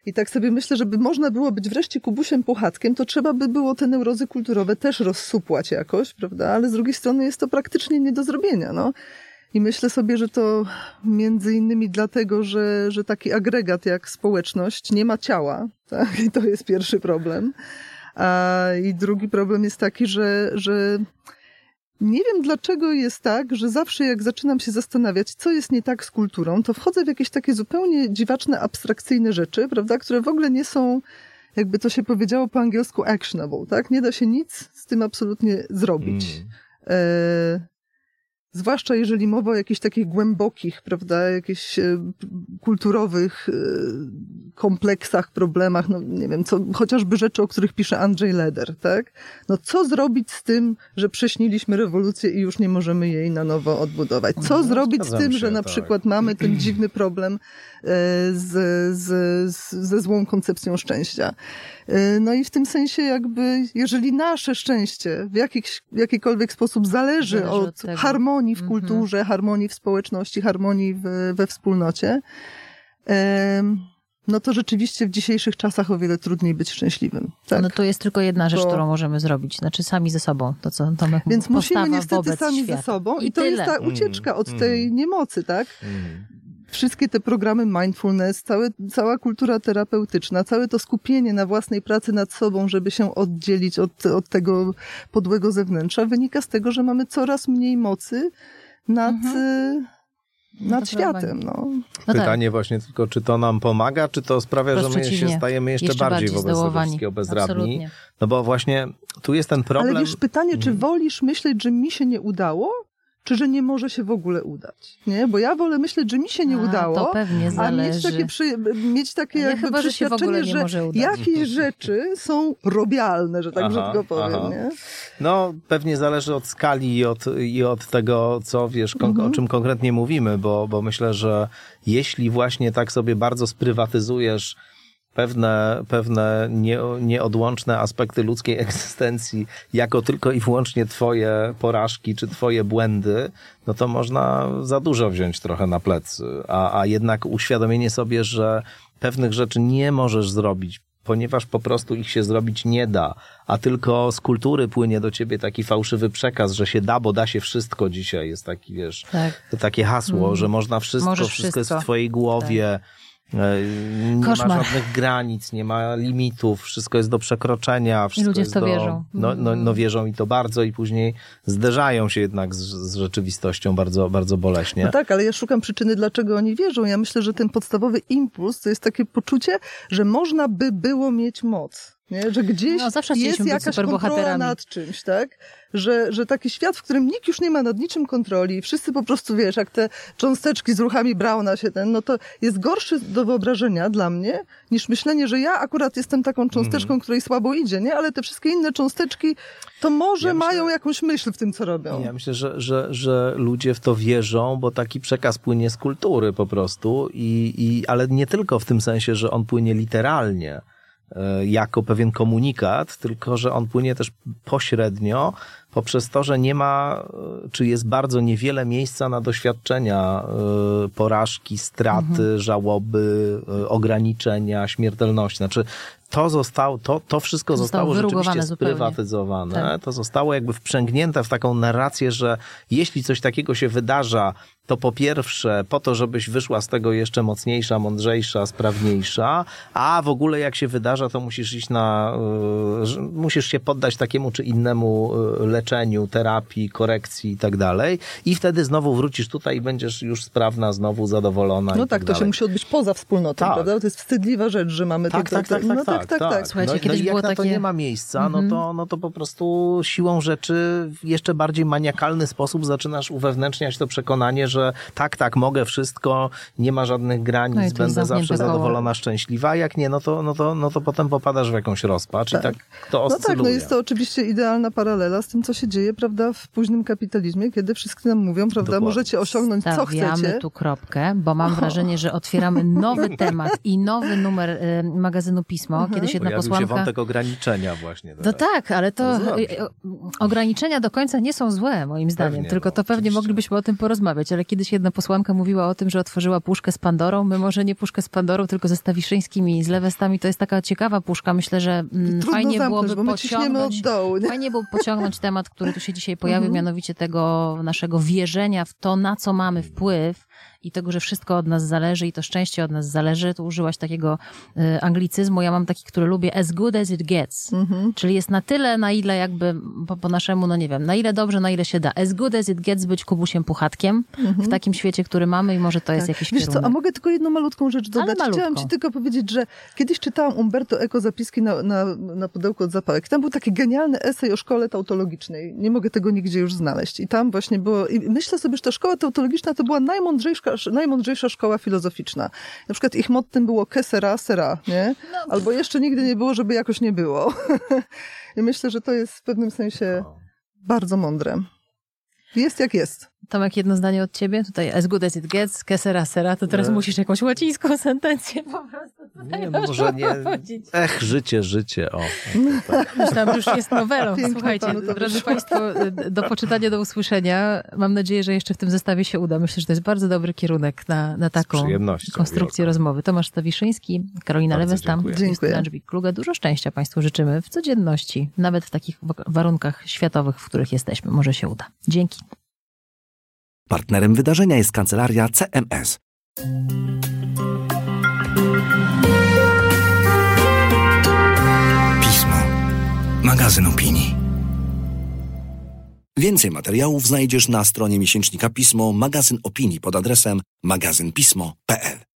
I tak sobie myślę, żeby można było być wreszcie Kubusiem Puchatkiem, to trzeba by było te neurozy kulturowe też rozsupłać jakoś, prawda? Ale z drugiej strony jest to praktycznie nie do zrobienia, no. I myślę sobie, że to między innymi dlatego, że, że taki agregat jak społeczność nie ma ciała, [LAUGHS] tak? I to jest pierwszy problem. A, I drugi problem jest taki, że, że nie wiem dlaczego jest tak, że zawsze jak zaczynam się zastanawiać, co jest nie tak z kulturą, to wchodzę w jakieś takie zupełnie dziwaczne, abstrakcyjne rzeczy, prawda, które w ogóle nie są, jakby to się powiedziało po angielsku, actionable, tak? Nie da się nic z tym absolutnie zrobić. Mm. E, zwłaszcza jeżeli mowa o jakichś takich głębokich, prawda, jakichś e, kulturowych e, kompleksach, problemach, no nie wiem, co, chociażby rzeczy, o których pisze Andrzej Leder, tak? No co zrobić z tym, że prześniliśmy rewolucję i już nie możemy jej na nowo odbudować? Co No, zrobić z tym, się, że na tak. przykład mamy ten dziwny problem e, z, z, z, ze złą koncepcją szczęścia? E, No i w tym sensie jakby, jeżeli nasze szczęście w, jakiś, w jakikolwiek sposób zależy, Zależy od od, harmonii w Mhm. kulturze, harmonii w społeczności, harmonii w, we wspólnocie, em, no to rzeczywiście w dzisiejszych czasach o wiele trudniej być szczęśliwym. Tak? No to jest tylko jedna rzecz, Bo- którą możemy zrobić. Znaczy sami ze sobą, to co Tomek Więc musimy niestety sami świata. ze sobą i, I to tyle. jest ta ucieczka od Mm, tej mm. niemocy, tak? Mm. Wszystkie te programy mindfulness, całe, cała kultura terapeutyczna, całe to skupienie na własnej pracy nad sobą, żeby się oddzielić od, od tego podłego zewnętrza, wynika z tego, że mamy coraz mniej mocy nad, y, nad to światem. No. No tak. Pytanie właśnie tylko, czy to nam pomaga, czy to sprawia, Wprost że my się stajemy jeszcze, Jeszcze bardziej bardziej wobec tego wszystkiego bezradni? Absolutnie. No bo właśnie tu jest ten problem. Ale wiesz, pytanie, czy Mhm. wolisz myśleć, że mi się nie udało, czy że nie może się w ogóle udać. Nie? Bo ja wolę myśleć, że mi się nie A, udało, to pewnie a mieć takie, przy, mieć takie jakby chyba, że przeświadczenie, nie może udać. jakieś rzeczy są robialne, że tak Aha, brzydko powiem. aha. Nie? No, pewnie zależy od skali i od, i od tego, co wiesz, Mhm. o czym konkretnie mówimy, bo, bo myślę, że jeśli właśnie tak sobie bardzo sprywatyzujesz pewne, pewne nie, nieodłączne aspekty ludzkiej egzystencji jako tylko i wyłącznie twoje porażki czy twoje błędy, no to można za dużo wziąć trochę na plecy. A, a jednak uświadomienie sobie, że pewnych rzeczy nie możesz zrobić, ponieważ po prostu ich się zrobić nie da, a tylko z kultury płynie do ciebie taki fałszywy przekaz, że się da, bo da się wszystko dzisiaj. Jest taki, wiesz, Tak. to takie hasło, że można wszystko, Możesz wszystko, jest wszystko. w twojej głowie. E, Nie Koszmar. ma żadnych granic, nie ma limitów, wszystko jest do przekroczenia. Wszystko ludzie w to do, wierzą. No, no, no wierzą i to bardzo i później zderzają się jednak z, z rzeczywistością bardzo, bardzo boleśnie. No tak, ale ja szukam przyczyny, dlaczego oni wierzą. Ja myślę, że ten podstawowy impuls to jest takie poczucie, że można by było mieć moc. Nie? Że gdzieś No, zawsze jest jakaś kontrola nad czymś, tak? Że, że taki świat, w którym nikt już nie ma nad niczym kontroli i wszyscy po prostu, wiesz, jak te cząsteczki z ruchami Brauna się ten, no to jest gorszy do wyobrażenia dla mnie, niż myślenie, że ja akurat jestem taką cząsteczką, Mhm. której słabo idzie, nie? Ale te wszystkie inne cząsteczki, to może Ja myślę- mają jakąś myśl w tym, co robią. Ja myślę, że, że, że ludzie w to wierzą, bo taki przekaz płynie z kultury po prostu, i, i, ale nie tylko w tym sensie, że on płynie literalnie jako pewien komunikat, tylko że on płynie też pośrednio poprzez to, że nie ma, e, czy jest bardzo niewiele miejsca na doświadczenia e, porażki, straty, żałoby, e, ograniczenia, śmiertelności. Znaczy, to zostało, to, to wszystko Zostało zostało, rzeczywiście sprywatyzowane. Tak. To zostało jakby wprzęgnięte w taką narrację, że jeśli coś takiego się wydarza, to po pierwsze po to, żebyś wyszła z tego jeszcze mocniejsza, mądrzejsza, sprawniejsza, a w ogóle jak się wydarza, to musisz iść na, musisz się poddać takiemu czy innemu y, leczeniu, terapii, korekcji i tak dalej. I wtedy znowu wrócisz tutaj i będziesz już sprawna, znowu zadowolona No tak, tak to się musi odbyć poza wspólnotą, Tak. prawda? To jest wstydliwa rzecz, że mamy Tak, to, tak, to, tak, to, tak, no tak, tak, tak. Słuchajcie, no, kiedyś no i jak było na to takie- Mhm. nie ma miejsca, no, to, no to po prostu siłą rzeczy w jeszcze bardziej maniakalny sposób zaczynasz uwewnętrzniać to przekonanie, że tak, tak, mogę wszystko, nie ma żadnych granic, No to będę zawsze zadowolona, szczęśliwa, a jak nie, no to, no to, no to potem popadasz w jakąś rozpacz Tak. i tak to No oscyluje. tak, no jest to oczywiście idealna paralela z tym, co się dzieje, prawda, w późnym kapitalizmie, kiedy wszyscy nam mówią, prawda, Dokładnie. możecie osiągnąć co Stawiamy chcecie. tu kropkę, bo mam wrażenie, że otwieramy nowy [LAUGHS] temat i nowy numer y, magazynu Pismo. Kiedyś jedna Pojawił się posłanka... wątek ograniczenia właśnie. No teraz. tak, ale to y, ograniczenia do końca nie są złe, moim zdaniem. Pewnie, tylko no, to pewnie oczywiście. moglibyśmy o tym porozmawiać. Ale kiedyś jedna posłanka mówiła o tym, że otworzyła puszkę z Pandorą. My może nie puszkę z Pandorą, tylko ze Stawiszyńskimi i z Lewestami. To jest taka ciekawa puszka. Myślę, że mm, fajnie zamknąć, byłoby ciśniemy od pociągnąć... dołu. Nie? Fajnie było pociągnąć temat, [LAUGHS] który tu się dzisiaj pojawił, Mhm. mianowicie tego naszego wierzenia w to, na co mamy wpływ i tego, że wszystko od nas zależy i to szczęście od nas zależy. Tu użyłaś takiego y, anglicyzmu, ja mam taki, który lubię, as good as it gets. Mhm. Czyli jest na tyle, na ile jakby po, po naszemu, no nie wiem, na ile dobrze, na ile się da. As good as it gets być Kubusiem Puchatkiem w takim świecie, który mamy i może to jest Tak. jakiś Wiesz kierunek. co, a mogę tylko jedną malutką rzecz Ale dodać? Chciałam ci tylko powiedzieć, że kiedyś czytałam Umberto Eco zapiski na, na, na pudełku od zapałek. Tam był taki genialny esej o szkole tautologicznej. Nie mogę tego nigdzie już znaleźć. I tam właśnie było, i myślę sobie, że ta szkoła tautologiczna to była najmądrzejsza, najmądrzejsza szkoła filozoficzna. Na przykład ich mottem było que sera, nie? No. Albo jeszcze nigdy nie było, żeby jakoś nie było. [LAUGHS] I myślę, że to jest w pewnym sensie bardzo mądre. Jest jak jest. Tomek, jedno zdanie od ciebie. Tutaj as good as it gets, que sera sera, to teraz E. musisz jakąś łacińską sentencję po prostu Nie, może nie. powiedzieć. Ech, życie, życie, o. Myślałam, że już jest nowelą. Słuchajcie, to drodzy wyszło. Państwo, do poczytania, do usłyszenia. Mam nadzieję, że jeszcze w tym zestawie się uda. Myślę, że to jest bardzo dobry kierunek na, na taką konstrukcję wielką. rozmowy. Tomasz Stawiszyński, Karolina Lewestam. Justyna Dżbik-Kluge. Dużo szczęścia Państwu życzymy w codzienności, nawet w takich wa- warunkach światowych, w których jesteśmy. Może się uda. Dzięki. Partnerem wydarzenia jest kancelaria CMS. Pismo. Magazyn opinii. Więcej materiałów znajdziesz na stronie miesięcznika Pismo, magazyn opinii pod adresem magazynpismo.pl.